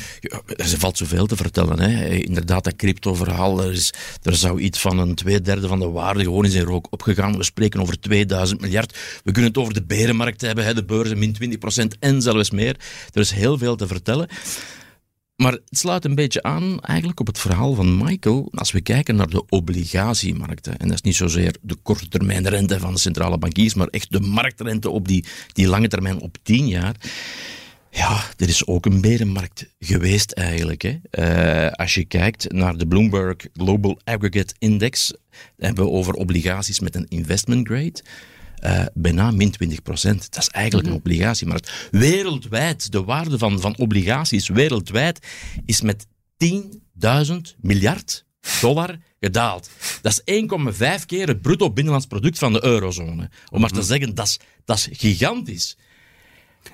er valt zoveel te vertellen. Hè. Inderdaad, dat crypto-verhaal. Er, is, er zou iets van een tweederde van de waarde gewoon in zijn rook opgegaan. We spreken over 2000 miljard. We kunnen het over de berenmarkt hebben, hè, de beurzen min 20% en zelfs meer. Er is heel veel te vertellen. Maar het sluit een beetje aan eigenlijk op het verhaal van Michael als we kijken naar de obligatiemarkten. En dat is niet zozeer de korte termijn rente van de centrale bankiers, maar echt de marktrente op die, die lange termijn op tien jaar. Ja, er is ook een berenmarkt geweest eigenlijk. Hè. Uh, als je kijkt naar de Bloomberg Global Aggregate Index, hebben we over obligaties met een investment grade uh, bijna min 20 procent. Dat is eigenlijk een mhm. obligatiemarkt. Wereldwijd, de waarde van, van obligaties wereldwijd is met 10.000 miljard dollar gedaald. Dat is 1,5 keer het bruto binnenlands product van de eurozone. Om maar te mhm. zeggen, dat is, dat is gigantisch.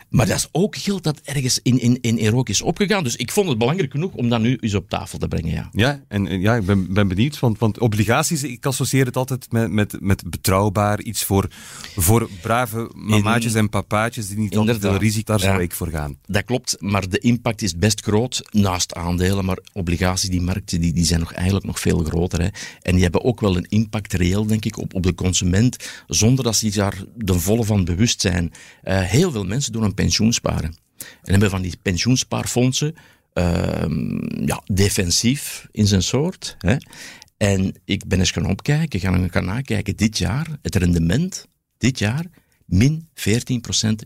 Maar dat is ook geld dat ergens in, in, in is opgegaan. Dus ik vond het belangrijk genoeg om dat nu eens op tafel te brengen. Ja, ja en ja, ik ben, ben benieuwd. Want, want obligaties, ik associeer het altijd met, met, met betrouwbaar. Iets voor, voor brave mamaatjes en papaatjes die niet altijd veel risico. Daar zou ik voor gaan. Dat klopt, maar de impact is best groot naast aandelen. Maar obligaties, die markten, die, die zijn nog eigenlijk nog veel groter. Hè. En die hebben ook wel een impact reëel, denk ik, op, op de consument. Zonder dat ze daar de volle van bewust zijn. Uh, heel veel mensen doen een pensioensparen. En hebben van die pensioenspaarfondsen uh, ja, defensief in zijn soort. Hè. En ik ben eens gaan opkijken, gaan, gaan nakijken dit jaar, het rendement dit jaar min 14%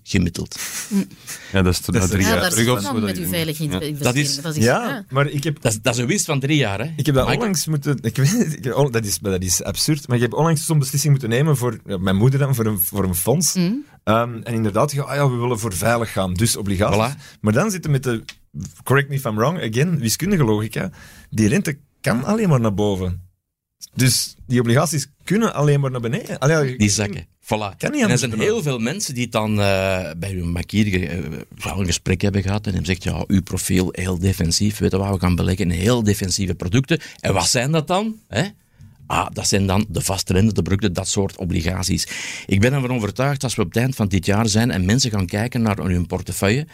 gemiddeld. Ja, dat is, dat is drie jaar terug of met uw veilig investeringen. Dat is, dat is, ja, maar ik heb... Dat is, dat is een winst van drie jaar, hè? Ik heb dat onlangs moeten... Ik weet, dat, is, dat is absurd, maar ik heb onlangs zo'n beslissing moeten nemen voor mijn moeder dan, voor een, voor een fonds. Mm. Um, en inderdaad, ja, ah ja, we willen voor veilig gaan, dus obligaties. Voilà. Maar dan zitten met de... Correct me if I'm wrong, again, wiskundige logica. Die rente kan alleen maar naar boven. Dus die obligaties kunnen alleen maar naar beneden. Allee, die zakken. Voilà. en er zijn heel veel mensen die dan uh, bij hun bankier uh, een gesprek hebben gehad en hem zegt, ja, uw profiel heel defensief, weet je wat, we gaan beleggen in heel defensieve producten. En wat zijn dat dan? Hè? Ah, dat zijn dan de vastrendende producten, dat soort obligaties. Ik ben ervan overtuigd, als we op het eind van dit jaar zijn en mensen gaan kijken naar hun portefeuille,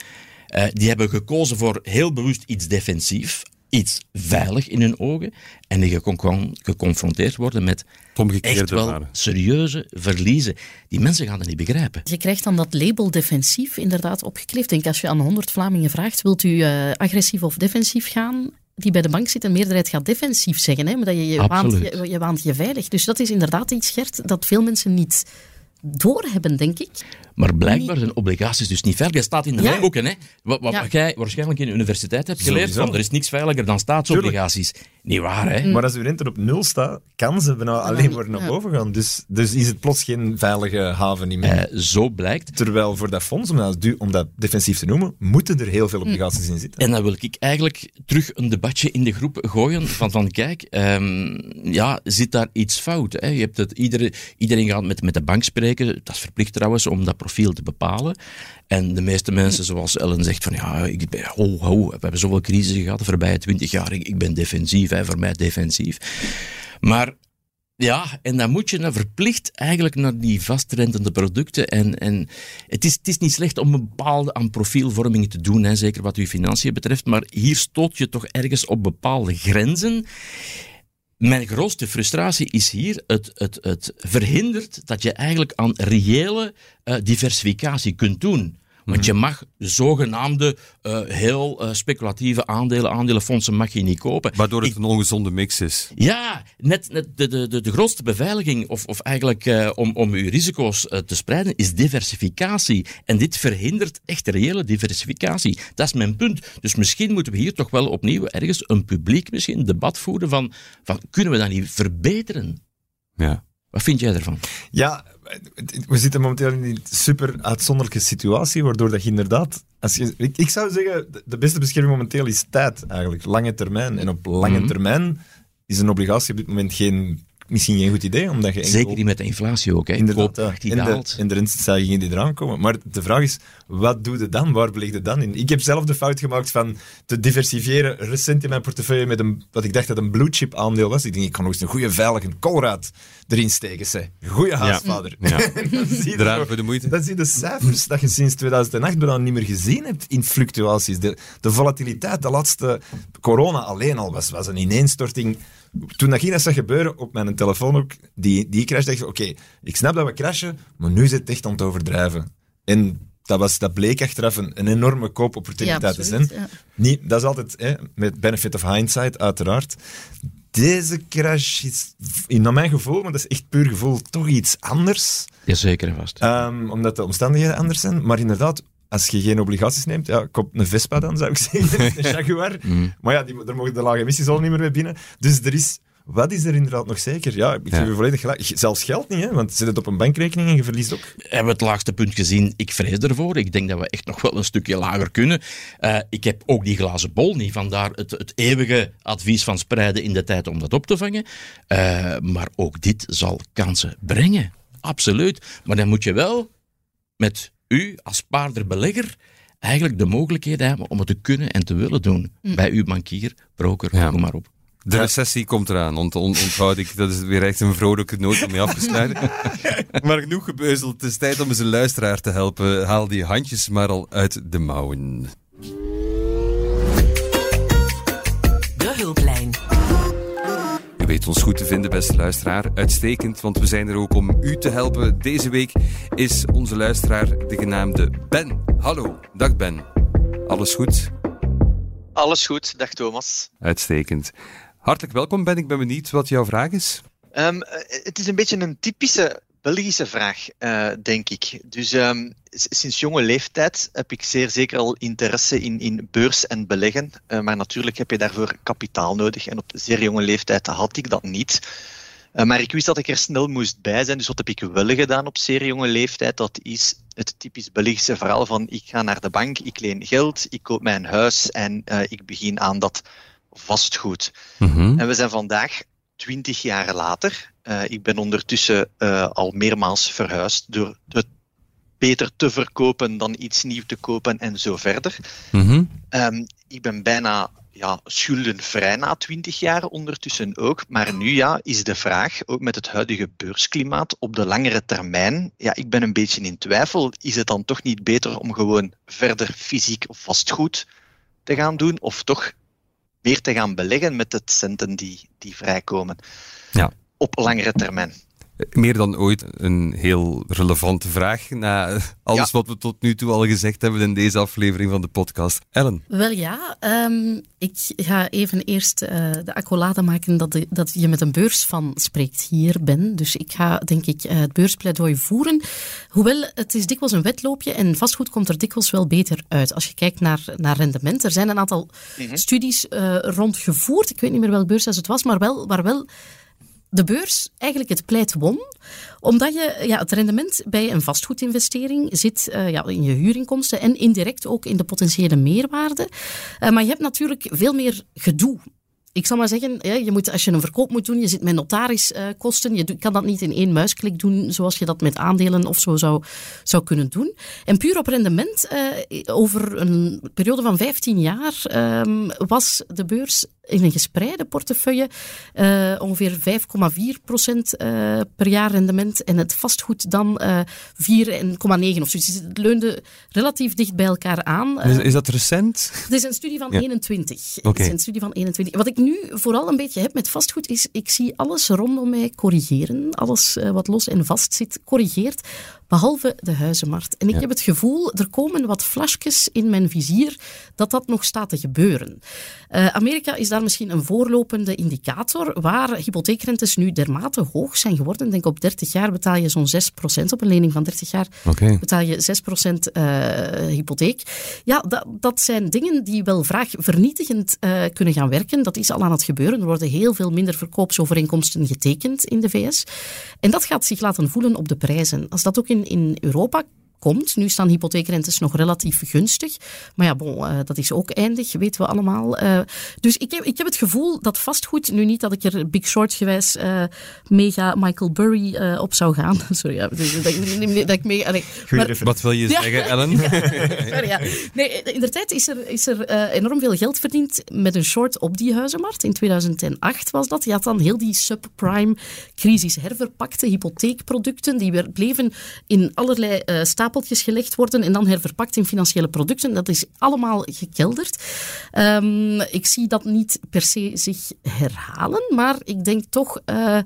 uh, die hebben gekozen voor heel bewust iets defensief, iets veilig in hun ogen en die geconfronteerd worden met echt wel serieuze verliezen. Die mensen gaan dat niet begrijpen. Je krijgt dan dat label defensief inderdaad opgekleefd. Denk als je aan 100 Vlamingen vraagt, wilt u uh, agressief of defensief gaan? die bij de bank zit, een meerderheid gaat defensief zeggen. Hè, maar dat je, je, waant, je, je waant je veilig. Dus dat is inderdaad iets, Gert, dat veel mensen niet doorhebben, denk ik. Maar blijkbaar zijn obligaties dus niet veilig. Dat staat in de ja. boeken. Hè? Wat, wat jij waarschijnlijk in de universiteit hebt geleerd, van er is niks veiliger dan staatsobligaties. Niet waar, hè? Maar als uw rente op nul staat, kan ze bijna alleen maar naar boven gaan. Dus, dus is het plots geen veilige haven niet meer. Eh, zo blijkt. Terwijl voor dat fonds, om dat, om dat defensief te noemen, moeten er heel veel obligaties in zitten. En dan wil ik eigenlijk terug een debatje in de groep gooien van, van kijk, um, ja, zit daar iets fout? Hè? Je hebt het, iedereen, iedereen gaat met, met de bank spreken, dat is verplicht trouwens, om dat profiel te bepalen. En de meeste mensen, zoals Ellen zegt, van ja, ik ben, ho, ho, we hebben zoveel crisis gehad de voorbije twintig jaar, ik, ik ben defensief, hè, voor mij defensief. Maar ja, en dan moet je dan verplicht eigenlijk naar die vastrentende producten. En, en het, is, het is niet slecht om een bepaalde aan profielvorming te doen, hè, zeker wat uw financiën betreft. Maar hier stoot je toch ergens op bepaalde grenzen. Mijn grootste frustratie is hier, het, het, het verhindert dat je eigenlijk aan reële uh, diversificatie kunt doen. Want je mag zogenaamde uh, heel uh, speculatieve aandelen, aandelenfondsen mag je niet kopen. Waardoor het een ongezonde mix is. Ja, net, net de, de, de, de grootste beveiliging, of, of eigenlijk uh, om, om uw risico's te spreiden, is diversificatie. En dit verhindert echt reële diversificatie. Dat is mijn punt. Dus misschien moeten we hier toch wel opnieuw ergens een publiek misschien debat voeren van, van kunnen we dat niet verbeteren? Ja. Wat vind jij ervan? Ja, we zitten momenteel in een super uitzonderlijke situatie, waardoor dat je inderdaad... Als je, ik, ik zou zeggen, de beste bescherming momenteel is tijd, eigenlijk. Lange termijn. En op lange mhm. termijn is een obligatie op dit moment geen misschien geen goed idee. Omdat je Zeker niet met de inflatie ook. Hè. Inderdaad, ja. in, de, in de rentestijgingen die eraan komen. Maar de vraag is, wat doe je dan? Waar beleg je dan in? Ik heb zelf de fout gemaakt van te diversifiëren recent in mijn portefeuille met een, wat ik dacht dat een blue chip aandeel was. Ik denk, ik kan nog eens een goede veilige koolraad erin steken. Zeg. Goeie haasvader. Ja. ja. voor de moeite. Dat zijn de cijfers dat je sinds 2008 bijna niet meer gezien hebt in fluctuaties. De, de volatiliteit, de laatste corona alleen al was, was een ineenstorting toen dat ging dat gebeuren, op mijn telefoon ook, die, die crash, dacht ik, oké, ik snap dat we crashen, maar nu is het echt aan het overdrijven. En dat, was, dat bleek achteraf een, een enorme koopopportuniteit te zijn. Niet, dat is altijd hè, met benefit of hindsight, uiteraard. Deze crash is, in mijn gevoel, maar dat is echt puur gevoel, toch iets anders. Jazeker en vast. Um, omdat de omstandigheden anders zijn. Maar inderdaad, als je geen obligaties neemt, ja, koop een Vespa dan, zou ik zeggen. een Jaguar. Mm. Maar ja, die, daar mogen de lage emissies al niet meer mee binnen. Dus er is... Wat is er inderdaad nog zeker? Ja, ik geef je volledig gelijk. Zelfs geld niet, hè? want zit het op een bankrekening en je verliest ook. Hebben we het laagste punt gezien? Ik vrees ervoor. Ik denk dat we echt nog wel een stukje lager kunnen. Uh, ik heb ook die glazen bol niet, vandaar het, het eeuwige advies van spreiden in de tijd om dat op te vangen. Uh, maar ook dit zal kansen brengen. Absoluut. Maar dan moet je wel met u als paarderbelegger eigenlijk de mogelijkheden hebben om het te kunnen en te willen doen. Mm. Bij uw bankier, broker, ja. noem maar op. De recessie komt eraan, ont, onthoud ik. Dat is weer echt een vrolijke noot om mee af te sluiten. maar genoeg gebeuzeld. Het is tijd om eens een luisteraar te helpen. Haal die handjes maar al uit de mouwen. Weet ons goed te vinden, beste luisteraar. Uitstekend, want we zijn er ook om u te helpen. Deze week is onze luisteraar de genaamde Ben. Hallo, dag Ben. Alles goed? Alles goed, dag Thomas. Uitstekend. Hartelijk welkom Ben, ik ben benieuwd wat jouw vraag is. Um, het is een beetje een typische Belgische vraag, uh, denk ik. Dus um, sinds jonge leeftijd heb ik zeer zeker al interesse in, in beurs en beleggen. Uh, maar natuurlijk heb je daarvoor kapitaal nodig. En op zeer jonge leeftijd had ik dat niet. Uh, maar ik wist dat ik er snel moest bij zijn. Dus wat heb ik wel gedaan op zeer jonge leeftijd? Dat is het typisch Belgische verhaal van ik ga naar de bank, ik leen geld, ik koop mijn huis en ik begin aan dat vastgoed. Mm -hmm. En we zijn vandaag twintig jaar later. Uh, ik ben ondertussen uh, al meermaals verhuisd door het beter te verkopen dan iets nieuw te kopen en zo verder. Mm -hmm. um, ik ben bijna ja, schuldenvrij na twintig jaar ondertussen ook. Maar nu ja, is de vraag, ook met het huidige beursklimaat, op de langere termijn, ja, ik ben een beetje in twijfel. Is het dan toch niet beter om gewoon verder fysiek vastgoed te gaan doen? Of toch meer te gaan beleggen met de centen die, die vrijkomen. Ja. Op langere termijn. Meer dan ooit een heel relevante vraag na alles wat we tot nu toe al gezegd hebben in deze aflevering van de podcast. Ellen? Wel ja, um, ik ga even eerst uh, de accolade maken dat, de, dat je met een beursvan spreekt hier, Ben. Dus ik ga denk ik uh, het beurspleidooi voeren. Hoewel, het is dikwijls een wedloopje en vastgoed komt er dikwijls wel beter uit. Als je kijkt naar, naar rendement. Er zijn een aantal mm -hmm. studies uh, rondgevoerd. Ik weet niet meer welk beurshuis het was, maar wel, waar wel de beurs eigenlijk het pleit won, omdat je ja, het rendement bij een vastgoedinvestering zit uh, ja, in je huurinkomsten en indirect ook in de potentiële meerwaarde. Uh, maar je hebt natuurlijk veel meer gedoe ik zal maar zeggen, je moet, als je een verkoop moet doen, je zit met notariskosten. Je kan dat niet in één muisklik doen, zoals je dat met aandelen of zo zou, zou kunnen doen. En puur op rendement, over een periode van 15 jaar, was de beurs in een gespreide portefeuille uh, ongeveer 5,4 procent uh, per jaar rendement en het vastgoed dan uh, 4,9 of zoiets. Het leunde relatief dicht bij elkaar aan. Is, is, dat recent? Het is een studie van ja. 21. Okay. Het is een studie van 21. Wat ik nu vooral een beetje heb met vastgoed is, ik zie alles rondom mij corrigeren. Alles wat los en vast zit, corrigeert. Behalve de huizenmarkt. En ik ja. heb het gevoel, er komen wat flasjes in mijn vizier dat dat nog staat te gebeuren. Uh, Amerika is daar misschien een voorlopende indicator, waar hypotheekrentes nu dermate hoog zijn geworden. Ik denk op 30 jaar betaal je zo'n 6% op een lening van 30 jaar. Okay. Betaal je 6% uh, hypotheek. Ja, dat, dat zijn dingen die wel vraagvernietigend uh, kunnen gaan werken. Dat is al aan het gebeuren. Er worden heel veel minder verkoopsovereenkomsten getekend in de VS. En dat gaat zich laten voelen op de prijzen. Als dat ook in in Europa komt. Nu staan hypotheekrentes nog relatief gunstig. Maar ja, bon, uh, dat is ook eindig, weten we allemaal. Uh, dus ik heb, ik heb het gevoel dat vastgoed, nu niet dat ik er Big Short gewijs uh, mega Michael Burry op zou gaan. Sorry, ja, dat, dat, ik mee... Allee, maar, Wat wil je zeggen, Ellen? Sorry, ja. Nee, in de tijd is er, is er enorm veel geld verdiend met een short op die huizenmarkt. In 2008 was dat. Je had dan heel die subprime-crisis herverpakte hypotheekproducten. Die weer bleven in allerlei stapels stapeltjes gelegd worden en dan herverpakt in financiële producten. Dat is allemaal gekelderd. Um, ik zie dat niet per se zich herhalen, maar ik denk toch uh,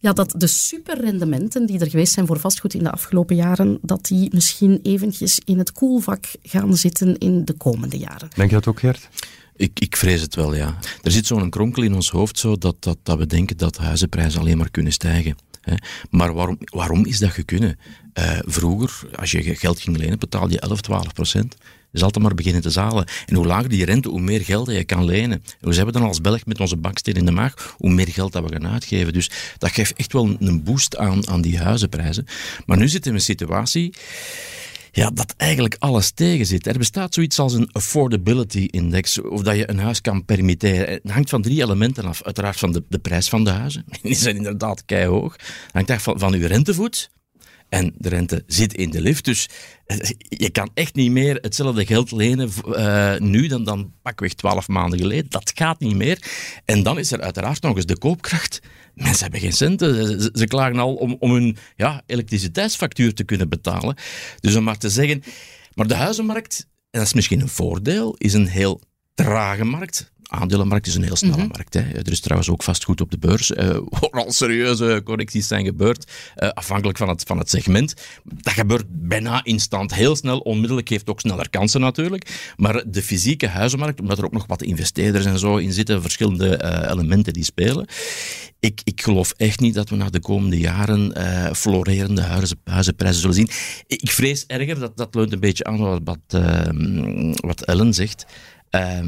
ja, dat de superrendementen die er geweest zijn voor vastgoed in de afgelopen jaren, dat die misschien eventjes in het koelvak gaan zitten in de komende jaren. Denk je dat ook, Gert? Ik, ik vrees het wel, ja. Er zit zo'n kronkel in ons hoofd zo dat, dat, dat we denken dat huizenprijzen alleen maar kunnen stijgen. Maar waarom, waarom is dat kunnen? Uh, vroeger, als je geld ging lenen, betaalde je 11, 12 procent. Zal altijd maar beginnen te zalen. En hoe lager die rente, hoe meer geld je kan lenen. We dan als Belg met onze baksteen in de maag, hoe meer geld dat we gaan uitgeven. Dus dat geeft echt wel een boost aan, aan die huizenprijzen. Maar nu zitten we in een situatie ja, dat eigenlijk alles tegen zit. Er bestaat zoiets als een affordability index, of dat je een huis kan permitteren. Het hangt van drie elementen af. Uiteraard van de, de prijs van de huizen. Die zijn inderdaad keihog. Het hangt echt van, van uw rentevoet. En de rente zit in de lift. Dus je kan echt niet meer hetzelfde geld lenen uh, nu dan, dan pakweg twaalf maanden geleden. Dat gaat niet meer. En dan is er uiteraard nog eens de koopkracht. Mensen hebben geen centen. Ze, ze klagen al om, om hun ja, elektriciteitsfactuur te kunnen betalen. Dus om maar te zeggen... Maar de huizenmarkt, en dat is misschien een voordeel, is een heel trage markt aandelenmarkt is een heel snelle mm -hmm. markt. Hè. Er is trouwens ook vastgoed op de beurs, uh, waar al serieuze correcties zijn gebeurd, uh, afhankelijk van het, van het segment. Dat gebeurt bijna instant, heel snel, onmiddellijk, geeft ook sneller kansen natuurlijk. Maar de fysieke huizenmarkt, omdat er ook nog wat investeerders en zo in zitten, verschillende uh, elementen die spelen. Ik, ik geloof echt niet dat we na de komende jaren florerende huizen, huizenprijzen zullen zien. Ik vrees erger, dat, dat leunt een beetje aan wat, wat, wat Ellen zegt. Uh,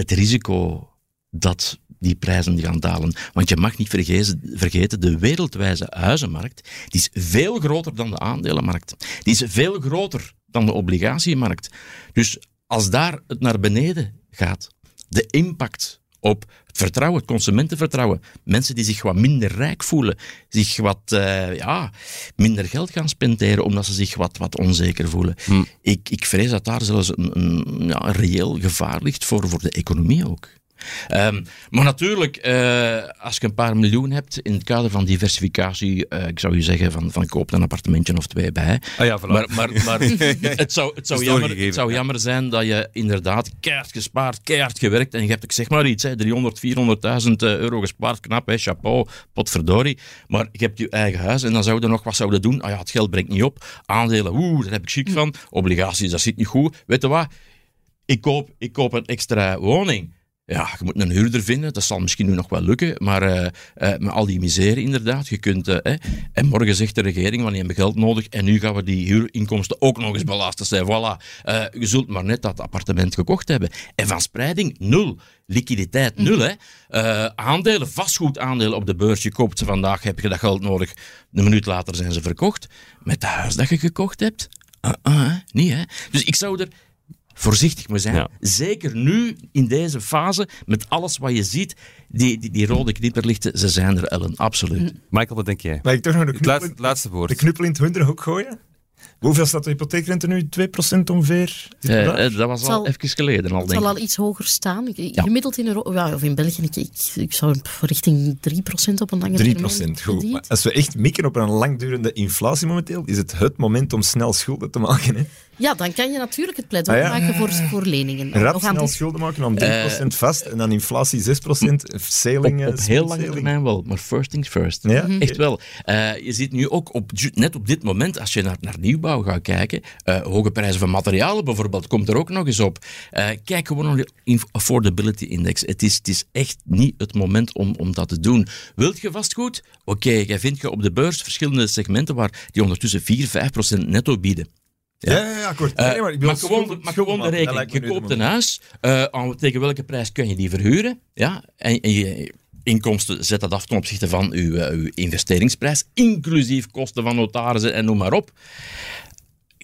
het risico dat die prijzen gaan dalen. Want je mag niet vergeten, de wereldwijze huizenmarkt die is veel groter dan de aandelenmarkt. Die is veel groter dan de obligatiemarkt. Dus als daar het naar beneden gaat, de impact op het vertrouwen, het consumentenvertrouwen, mensen die zich wat minder rijk voelen, zich wat uh, ja, minder geld gaan spenderen omdat ze zich wat, wat onzeker voelen. Hm. Ik, ik vrees dat daar zelfs een, een, ja, een reëel gevaar ligt voor, voor de economie ook. Ehm, maar natuurlijk, eh, als je een paar miljoen hebt in het kader van diversificatie, eh, ik zou je zeggen van, van koop een appartementje of twee bij. Ah ja, voilà. Maar, maar, maar het zou, het zou, jammer, het zou ja. jammer zijn dat je inderdaad keihard gespaard, keihard gewerkt en je hebt, ik zeg maar iets, hè, 300, 400.000 euro gespaard, knap, hè, chapeau, potverdorie. Maar je hebt je eigen huis en dan zou je nog wat zouden doen. Ah ja, het geld brengt niet op. Aandelen, oeh, daar heb ik chic van. Obligaties, dat zit niet goed. Weet je wat? Ik koop, ik koop een extra woning. Ja, je moet een huurder vinden, dat zal misschien nu nog wel lukken, maar eh, eh, met al die miserie inderdaad, je kunt... eh, en morgen zegt de regering, die hebben geld nodig, en nu gaan we die huurinkomsten ook nog eens belasten. Zijn. Voilà, je zult maar net dat appartement gekocht hebben. En van spreiding, nul. Liquiditeit, nul. Hè. Aandelen, vastgoedaandelen op de beurs, je koopt ze vandaag, heb je dat geld nodig, een minuut later zijn ze verkocht. Met het huis dat je gekocht hebt, uh, niet hè. Dus ik zou er voorzichtig mee zijn. Ja. Zeker nu, in deze fase, met alles wat je ziet, die, die, die rode knipperlichten, ze zijn er, Ellen, absoluut. Michael, wat denk jij? Mag ik toch nog de Het knuppel, laatste, het laatste woord. de knuppel in het hoenderhok gooien? Hoeveel staat de hypotheekrente nu? 2% ongeveer? Eh, eh, dat was al zal- even geleden al, Het denk zal ik. al iets hoger staan. Ik- Ja. Gemiddeld in Europa, ja, of in België, ik, ik, ik zou richting 3% op een lange 3 termijn. goed. indeed. Maar als we echt mikken op een langdurende inflatie momenteel, is het het moment om snel schulden te maken. Hè? Ja, dan kan je natuurlijk het pleidooi Ah, ja. maken voor, voor leningen. Rap snel dit- schulden maken om 3% vast en dan inflatie 6%. Sailing, Op, eh, op heel lange sailing. termijn wel, maar first things first. Ja? Echt wel. Eh, je ziet nu ook op, net op dit moment, als je naar, naar nieuwbouw gaat kijken, eh, hoge prijzen van materialen bijvoorbeeld, komt er ook nog eens op. Eh, kijk gewoon naar de affordability index. Het is, het is echt niet het moment om, om dat te doen. Wilt je vastgoed? Oké, jij vindt je op de beurs verschillende segmenten waar die ondertussen 4, 5 procent netto bieden. Ja, ja, ja, akkoord. Eh, maar gewoon, maar gewoon de rekening. Je koopt een huis, aan- tegen welke prijs kun je die verhuren? Ja? En, en je inkomsten zet dat af ten opzichte van uw, eh, uw investeringsprijs, inclusief kosten van notarissen en noem maar op.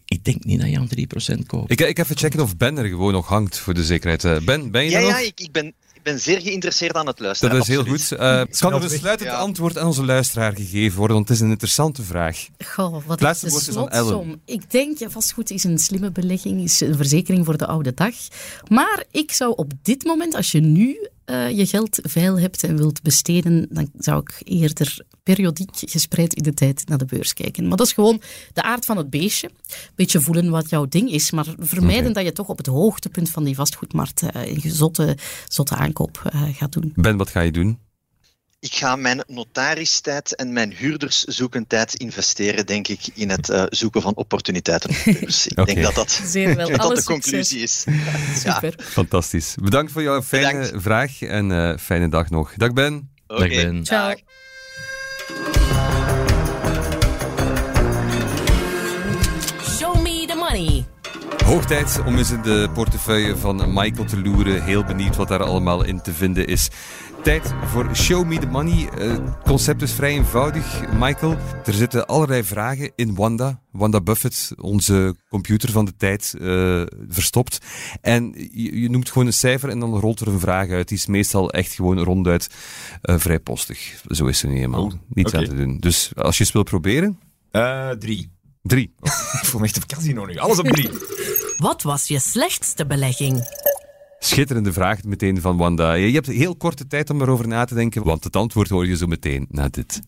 Ik denk niet dat je aan 3% koopt. Ik, ik even checken of Ben er gewoon nog hangt, voor de zekerheid. Eh, Ben, ben je Ja, er ja nog? ik, ik, ben, ik ben zeer geïnteresseerd aan het luisteren. Dat is heel goed. Kan er een sluitend Ja. antwoord aan onze luisteraar gegeven worden? Want het is een interessante vraag. Goh, wat laatste is de slotsom? Ik denk, ja, vastgoed is een slimme belegging, is een verzekering voor de oude dag. Maar ik zou op dit moment, als je nu eh, je geld veil hebt en wilt besteden, dan zou ik eerder periodiek gespreid in de tijd naar de beurs kijken. Maar dat is gewoon de aard van het beestje. Beetje voelen wat jouw ding is, maar vermijden dat je toch op het hoogtepunt van die vastgoedmarkt eh, een zotte, zotte aankoop eh, gaat doen. Ben, wat ga je doen? Ik ga mijn notaristijd en mijn huurderszoekentijd investeren, denk ik, in het eh, zoeken van opportuniteiten op de beurs. Ik denk dat dat, Zeer wel. dat Alle de succes. conclusie is. Ja. Super. Fantastisch. Bedankt voor jouw fijne Bedankt. vraag en eh, fijne dag nog. Dag Ben. Dag Oké, Ben. Ciao. dag. Show me the money. Hoog tijd om eens in de portefeuille van Michael te loeren. Heel benieuwd wat daar allemaal in te vinden is. Tijd voor Show Me the Money. Eh, Het concept is vrij eenvoudig, Michael. Er zitten allerlei vragen in Wanda. Wanda Buffett, onze computer van de tijd, eh, verstopt. En je, je noemt gewoon een cijfer en dan rolt er een vraag uit. Die is meestal echt gewoon ronduit eh, vrij postig. Zo is ze nu eenmaal. Oh, Niets aan te doen. Dus als je eens wil proberen, Eh, drie. drie. Ik voel me echt op casino nu. Alles op drie. Wat was je slechtste belegging? Schitterende vraag meteen van Wanda. Je hebt heel korte tijd om erover na te denken, want het antwoord hoor je zo meteen na dit.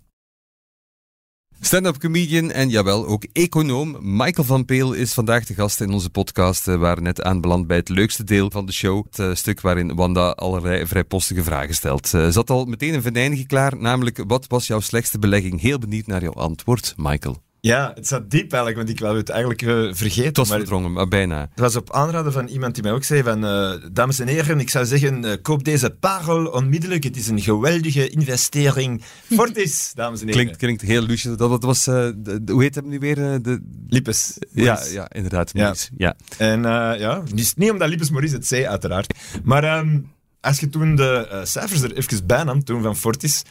Stand-up comedian en jawel, ook econoom Michael van Peel is vandaag de gast in onze podcast. We waren net aanbeland bij het leukste deel van de show. Het eh, stuk waarin Wanda allerlei vrijpostige vragen stelt. Ze zat al meteen een venijnige klaar, namelijk wat was jouw slechtste belegging? Heel benieuwd naar jouw antwoord, Michael. Ja, het zat diep eigenlijk, want ik wou het eigenlijk eh, vergeten. Het was maar verdrongen, maar bijna. Het was op aanraden van iemand die mij ook zei van, eh, dames en heren, ik zou zeggen, eh, koop deze parel onmiddellijk. Het is een geweldige investering. Fortis, dames en heren. Klinkt, klinkt heel lucius. Dat, dat was, eh, de- de- hoe heet hem nu weer? eh, De, Lippes. ja, ja, inderdaad. Ja. Maurice. Ja. En eh, ja, dus niet omdat Lippes Maurice het zei, uiteraard. Maar ehm, als je toen de cijfers er even bij nam, toen van Fortis,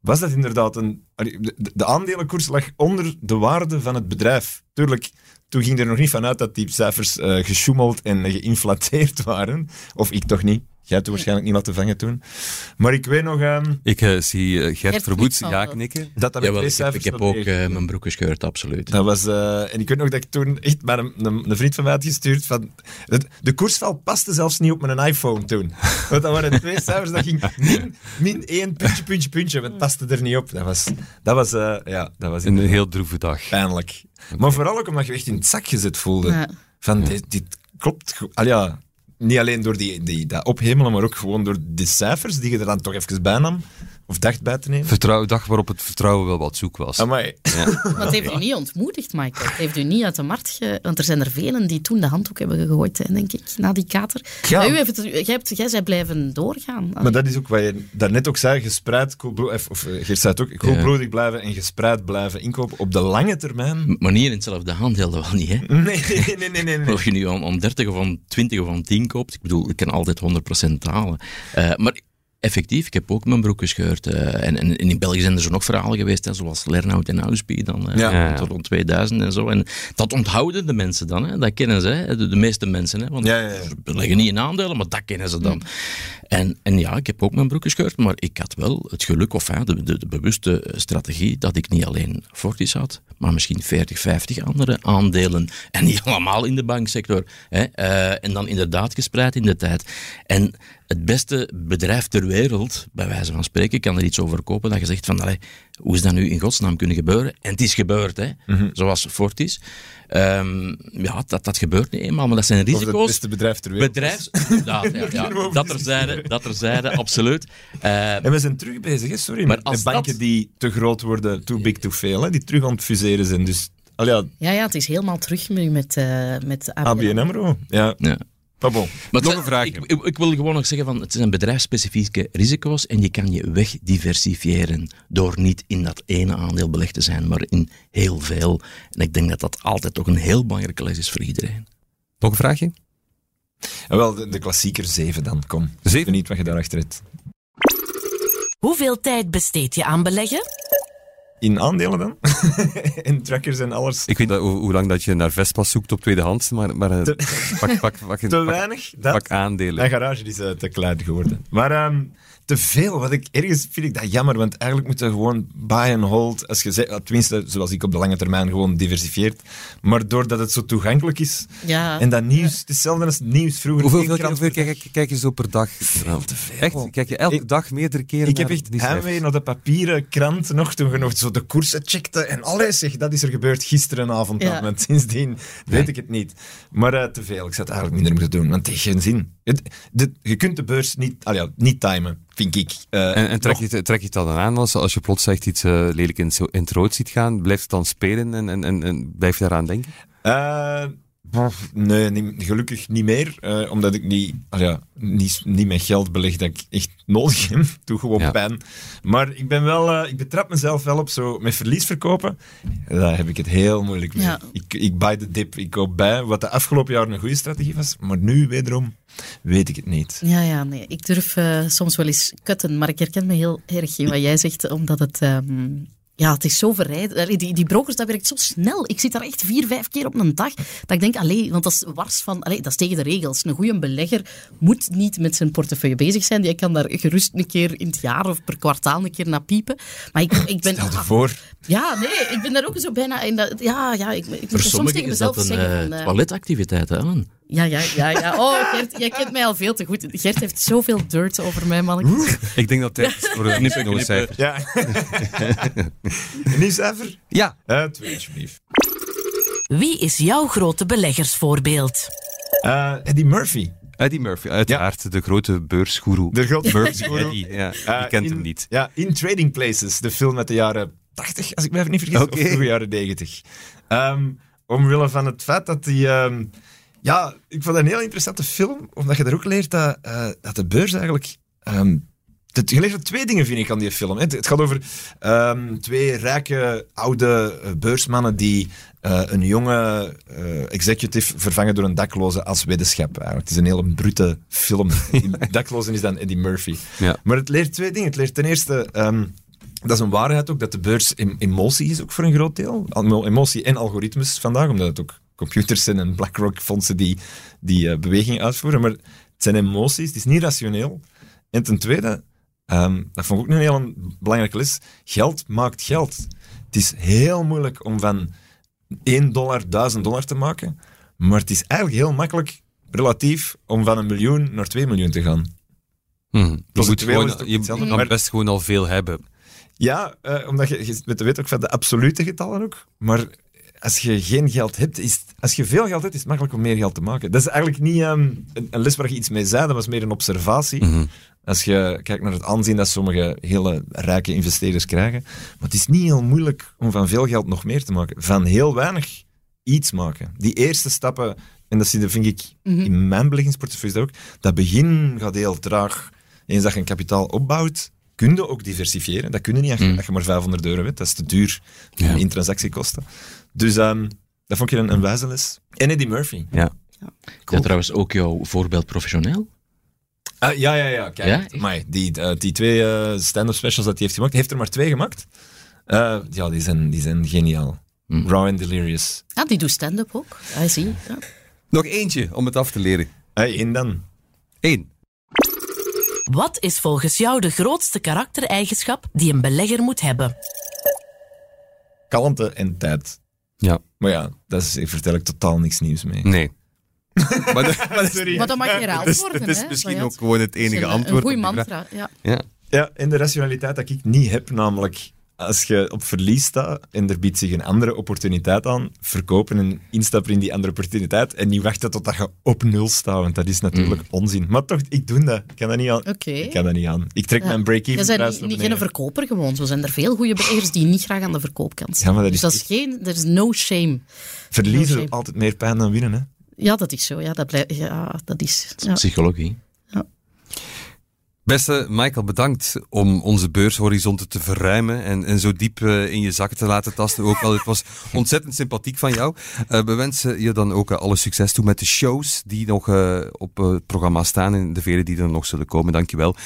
was dat inderdaad een... De, de aandelenkoers lag onder de waarde van het bedrijf. Tuurlijk, toen ging er nog niet vanuit dat die cijfers eh gesjoemeld en geïnflateerd waren. Of ik toch niet. Jij hebt waarschijnlijk niet laten vangen toen. Maar ik weet nog ehm, Ik eh, zie eh, Gert, Gert Verboet knikt ja knikken. dat dat met Jawel, twee ik heb, cijfers ik heb ook eh, mijn broek gescheurd, absoluut. Dat was, en ik weet nog dat ik toen echt maar een, een, een vriend van mij had gestuurd van... Het, de koersval paste zelfs niet op mijn iPhone toen. Want dat waren twee cijfers, dat ging min, min één puntje, puntje, puntje. Want het paste er niet op. Dat was, dat was, ja, dat was Een heel droeve dag. pijnlijk. Maar vooral ook omdat je echt in het zak gezet voelde. Ja. Van, dit, dit klopt. Al ja, niet alleen door die, die, dat ophemelen, maar ook gewoon door de cijfers die je er dan toch even bij nam. Of dacht bij te nemen. Vertrouw, dag waarop het vertrouwen wel wat zoek was. Amai. Maar het heeft u niet ontmoedigd, Michael. Het heeft u niet uit de markt ge... Want er zijn er velen die toen de handdoek hebben gegooid, hè, denk ik, na die kater. Ja. Maar u heeft het, jij, hebt, jij bent blijven doorgaan. Maar dat is ook wat je daarnet ook zei, gespreid, koelbloedig, of eh, Geert zei het ook, koelbloedig blijven en gespreid blijven inkopen op de lange termijn. Maar niet in hetzelfde aandeel, dat wel niet, hè? Nee, nee, nee, nee. nee. Of je nu aan, aan 30 of aan 20 of aan 10 koopt, ik bedoel, ik kan altijd 100% halen. Eh, maar effectief, ik heb ook mijn broek gescheurd. eh, en, en, en in België zijn er zo nog verhalen geweest, hè, zoals Lernout en Auspie dan, eh, Ja. Tot rond 2000 en zo. En dat onthouden de mensen dan, hè. dat kennen ze, hè. De, de meeste mensen. Hè. Want Ja, ja, ja. ze beleggen niet in aandelen, maar dat kennen ze dan. En, en ja, ik heb ook mijn broek gescheurd, maar ik had wel het geluk, of hè, de, de, de bewuste strategie, dat ik niet alleen Fortis had, maar misschien 40, 50 andere aandelen. En niet allemaal in de banksector. Hè. Eh, en dan inderdaad gespreid in de tijd. En het beste bedrijf ter wereld, bij wijze van spreken, kan er iets over kopen dat je zegt van, allee, hoe is dat nu in godsnaam kunnen gebeuren? En het is gebeurd, hè. zoals Fortis. Ehm, ja, dat, dat gebeurt niet eenmaal, maar dat zijn Of het risico's. beste bedrijf ter wereld. Bedrijfs... Ja, ja. Dat er zeiden, dat er zeiden, absoluut. Eh, En we zijn terug bezig, hè? sorry, Maar met, als banken dat- die te groot worden, too big to fail, hè? die terug aan het fuseren zijn. Dus, ja, Ja, ja, het is helemaal terug nu met, eh met ABN. ABN AMRO. Ja, ja. Maar bon. Maar Nog een vraag. Ik, ik, ik wil gewoon nog zeggen, van, het zijn bedrijfsspecifieke risico's en je kan je wegdiversifiëren door niet in dat ene aandeel belegd te zijn, maar in heel veel. En ik denk dat dat altijd ook een heel belangrijke les is voor iedereen. Nog een vraagje? En wel, de, de klassieker 7 dan, kom. Ik Zeven? weet niet wat je daarachter hebt. Hoeveel tijd besteed je aan beleggen? In aandelen dan? en trackers en alles. Ik weet dat, hoe, hoe lang dat je naar Vespas zoekt op tweedehands, maar, maar eh, Te- pak, pak, pak, Te pak, weinig? Dat, pak aandelen. Mijn garage is eh, te klein geworden. Maar ehm, te veel. Wat ik, ergens vind ik dat jammer, want eigenlijk moet je gewoon buy and hold. Als je zegt, tenminste, zoals ik op de lange termijn gewoon diversifieert. Maar doordat het zo toegankelijk is. Ja. En dat nieuws, het is hetzelfde als nieuws vroeger. Hoeveel, krant hoeveel kijk, kijk je zo per dag? Veel te veel. Echt? Kijk je elke Ik- dag meerdere keren Ik heb naar echt heimwee naar de papieren krant nog, toen je nog zo de koersen checkte. En alles zeg, dat is er gebeurd gisterenavond. Ja. al, Want sindsdien weet ik het niet. Maar eh, te veel. Ik zou het eigenlijk minder moeten doen, want het heeft geen zin. Het, de, je kunt de beurs niet, ja, niet timen, vind ik. Eh, En, en trek, je, trek je het dan aan als, als je plots echt iets eh, lelijk in, het rood ziet gaan? Blijft het dan spelen en, en, en, en blijf je daaraan denken? Eh, nee, niet- gelukkig niet meer. eh, omdat ik niet, al ja, niet, niet met geld beleg dat ik echt nodig heb. Doe gewoon Ja. pijn. Maar ik ben wel, eh, ik betrap mezelf wel op zo met verlies verkopen. Daar heb ik het heel moeilijk mee. Ja. Ik, ik buy de dip, ik koop bij. Wat de afgelopen jaren een goede strategie was. Maar nu, wederom, weet ik het niet. Ja, ja, nee. Ik durf eh, soms wel eens kutten, maar ik herken me heel erg in wat jij zegt, omdat het... ehm, ja, het is zo verrijd. Die, die brokers, dat werkt zo snel. Ik zit daar echt vier, vijf keer op een dag. Dat ik denk, allee, want dat is wars van... Allee, dat is tegen de regels. Een goede belegger moet niet met zijn portefeuille bezig zijn. Die kan daar gerust een keer in het jaar of per kwartaal een keer naar piepen. Maar ik, ik ben... Stel voor. Ja, nee, ik ben daar ook zo bijna in dat... Ja, ja, ik, ik moet Voor soms sommigen tegen is mezelf dat een zeggen... eh, van, eh, toiletactiviteit, hè, Ellen? Ja, ja, ja, ja. Oh, Gert, jij kent mij al veel te goed. Gert heeft zoveel dirt over mij, man. Ik denk dat is voor een Knippen, cijfer. Ja. Een cijfer? Ja, Eh, twee, alsjeblieft. Wie is jouw grote beleggersvoorbeeld? Eh, Eddie Murphy. Eddie Murphy, uiteraard de grote beursgoeroe. De grote Eddie, ja, Eh, je kent in- hem niet. Ja, In Trading Places, de film uit de jaren 80, als ik me even niet vergis, of vroege jaren 90. Ehm, omwille van het feit dat die... ehm, ja, ik vond een heel interessante film, omdat je er ook leert dat, eh, dat de beurs eigenlijk... ehm, je leert er twee dingen, vind ik, aan die film. Het, het gaat over ehm, twee rijke, oude eh, beursmannen die eh, een jonge executive vervangen door een dakloze als weddenschap. Eigenlijk. Het is een hele brute film. Die dakloze is dan Eddie Murphy. Ja. Maar het leert twee dingen. Het leert ten eerste, ehm, dat is een waarheid ook, dat de beurs em- emotie is ook voor een groot deel. Emotie en algoritmes vandaag, omdat het ook computers zijn en BlackRock-fondsen die die beweging uitvoeren. Maar Het zijn emoties, het is niet rationeel. En ten tweede, ehm, dat vond ik ook een heel belangrijke les, geld maakt geld. Het is heel moeilijk om van 1 dollar 1000 dollar te maken, maar het is eigenlijk heel makkelijk, relatief, om van een miljoen naar 2 miljoen te gaan. Hmm. Je, Plus moet gewoon, je kan maar- best gewoon al veel hebben. Ja, eh, omdat je, je weet- weet ook van de absolute getallen ook. Maar als je geen geld hebt, is het- als je veel geld hebt, is het makkelijk om meer geld te maken. Dat is eigenlijk niet ehm, een, een les waar je iets mee zei, dat was meer een observatie. Mhm. Als je kijkt naar het aanzien dat sommige hele rijke investeerders krijgen. Maar het is niet heel moeilijk om van veel geld nog meer te maken. Van heel weinig iets maken. Die eerste stappen, en dat vind ik in mijn beleggingsportefeuille ook, dat begin gaat heel traag. Eens dat je een kapitaal opbouwt, kun je ook diversifiëren. Dat kun je niet als je, als je maar 500 euro hebt. Dat is te duur Ja. in transactiekosten. Dus ehm, dat vond ik een, een wijze les. En Eddie Murphy. Ja. Dat trouwens ook jouw voorbeeld professioneel? Ah, ja, ja, ja. Kijk, Ja, echt? amai, die, eh, die twee eh, stand-up specials dat hij heeft gemaakt, hij heeft er maar twee gemaakt. Eh, ja, die zijn, die zijn geniaal. Hm. Raw and Delirious. Ja, die doet stand-up ook. I zie. Ja. Nog eentje om het af te leren. Hey, één dan. Eén. Wat is volgens jou de grootste karaktereigenschap die een belegger moet hebben? Kalmte en tijd. Ja. Maar ja, daar is- vertel ik totaal niks nieuws mee. Nee. maar, dat, maar dat is, Maar dat mag herhaald dat is- worden. dat is hè. misschien ook gewoon het het enige een- antwoord. Een goede mantra, ja. Ja. Ja, en de rationaliteit dat ik niet heb, namelijk als je op verlies staat en er biedt zich een andere opportuniteit aan, verkopen en instappen in die andere opportuniteit en niet wachten totdat je op nul staat, want dat is natuurlijk onzin. Maar toch, ik doe dat. Ik kan dat niet aan. Ik kan dat niet aan. Ik trek Ja. mijn break-even Je bent prijs niet, naar niet geen verkoper gewoon. Zo zijn er veel goede beleggers die niet graag aan de verkoopkant staan. Ja, maar dat dus is dat is geen... Er is no shame. Verliezen No doet shame. altijd meer pijn dan winnen, hè. Ja, dat is zo. Ja, dat, blijft, ja, dat is... Ja. Psychologie. Beste Michael, bedankt om onze beurshorizonten te verruimen en, en zo diep eh, in je zakken te laten tasten. Ook wel, het was ontzettend sympathiek van jou. Eh, we wensen je dan ook eh, alle succes toe met de shows die nog eh, op het programma staan en de vele die er nog zullen komen. Dankjewel.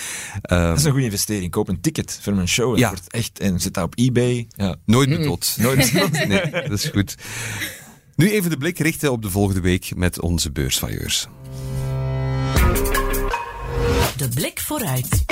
Uh, Dat is een goede investering. Koop een ticket voor mijn show. Ja. Het wordt echt, en zit dat op eBay. Ja. nooit bedot. Nooit. Nee, dat is goed. Nu even de blik richten op de volgende week met onze beursvailleurs. De blik vooruit.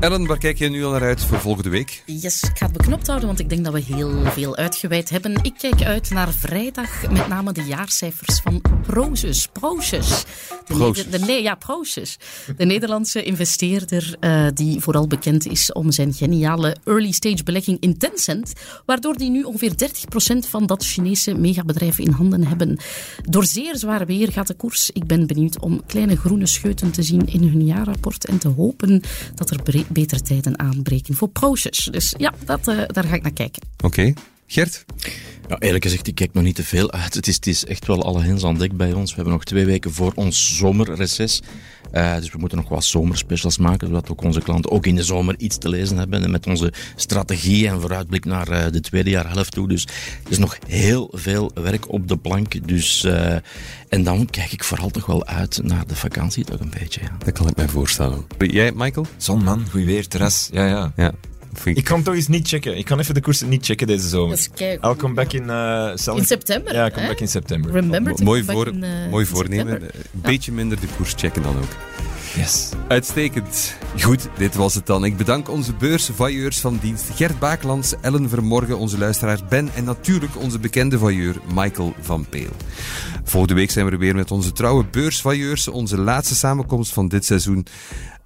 Ellen, waar kijk je nu al naar uit voor volgende week? Yes, ik ga het beknopt houden, want ik denk dat we heel veel uitgeweid hebben. Ik kijk uit naar vrijdag, met name de jaarcijfers van Prozus. Prozus. De Prozus. De, nee, ja, Prozus. De Nederlandse investeerder eh, die vooral bekend is om zijn geniale early-stage belegging in Tencent, waardoor die nu ongeveer 30% van dat Chinese megabedrijf in handen hebben. Door zeer zwaar weer gaat de koers. Ik ben benieuwd om kleine groene scheuten te zien in hun jaarrapport en te hopen dat er bre- betere tijden aanbreken voor Proces. Dus ja, dat, eh, daar ga ik naar kijken. Oké. Gert? Ja, eerlijk gezegd, ik kijk nog niet te veel uit. Het is, het is echt wel alle hens aan dek bij ons. We hebben nog twee weken voor ons zomerreces. Eh, dus we moeten nog wat zomerspecials maken, zodat ook onze klanten ook in de zomer iets te lezen hebben. En met onze strategie en vooruitblik naar eh, de tweede jaarhelft toe. Dus er is nog heel veel werk op de plank. Dus, eh, en dan kijk ik vooral toch wel uit naar de vakantie toch een beetje. Ja. Dat kan ik mij voorstellen. Jij, Michael? Zon, man. Goed weer, terras. Ja, ja. Ja. Vind Ik kan toch eens niet checken. Ik kan even de koersen niet checken deze zomer. I'll come back in... eh, In september, Ja, come hè? back in september. Remember to mooi come back voor, in, eh, mooi voornemen. Een beetje minder de koers checken dan ook. Yes. Uitstekend. Goed, dit was het dan. Ik bedank onze beursvailleurs van dienst Gert Baaklands, Ellen Vermorgen, onze luisteraar Ben en natuurlijk onze bekende vailleur Michael van Peel. Volgende week zijn we er weer met onze trouwe beursvailleurs, onze laatste samenkomst van dit seizoen.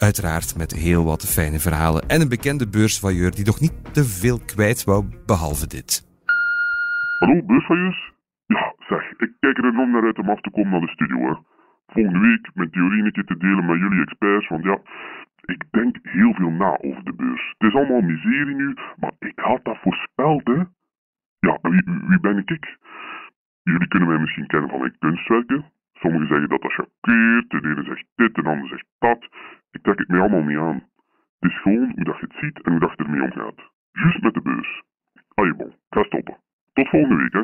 Uiteraard met heel wat fijne verhalen en een bekende beursvailleur die nog niet te veel kwijt wou, behalve dit. Hallo, beursvailleurs? Ja, zeg, ik kijk er enorm naar uit om af te komen naar de studio. Volgende week mijn theorie een te delen met jullie experts, want ja, ik denk heel veel na over de beurs. Het is allemaal miserie nu, maar ik had dat voorspeld, hè. Ja, wie, wie ben ik? Jullie kunnen mij misschien kennen van mijn kunstwerken. Sommigen zeggen dat dat choqueert, de ene zegt dit, de ander zegt dat. Ik trek het mij allemaal niet aan. Het is gewoon hoe je het ziet en hoe dat je ermee omgaat. Juist met de beurs. Allee, bon, ga stoppen. Tot volgende week, hè.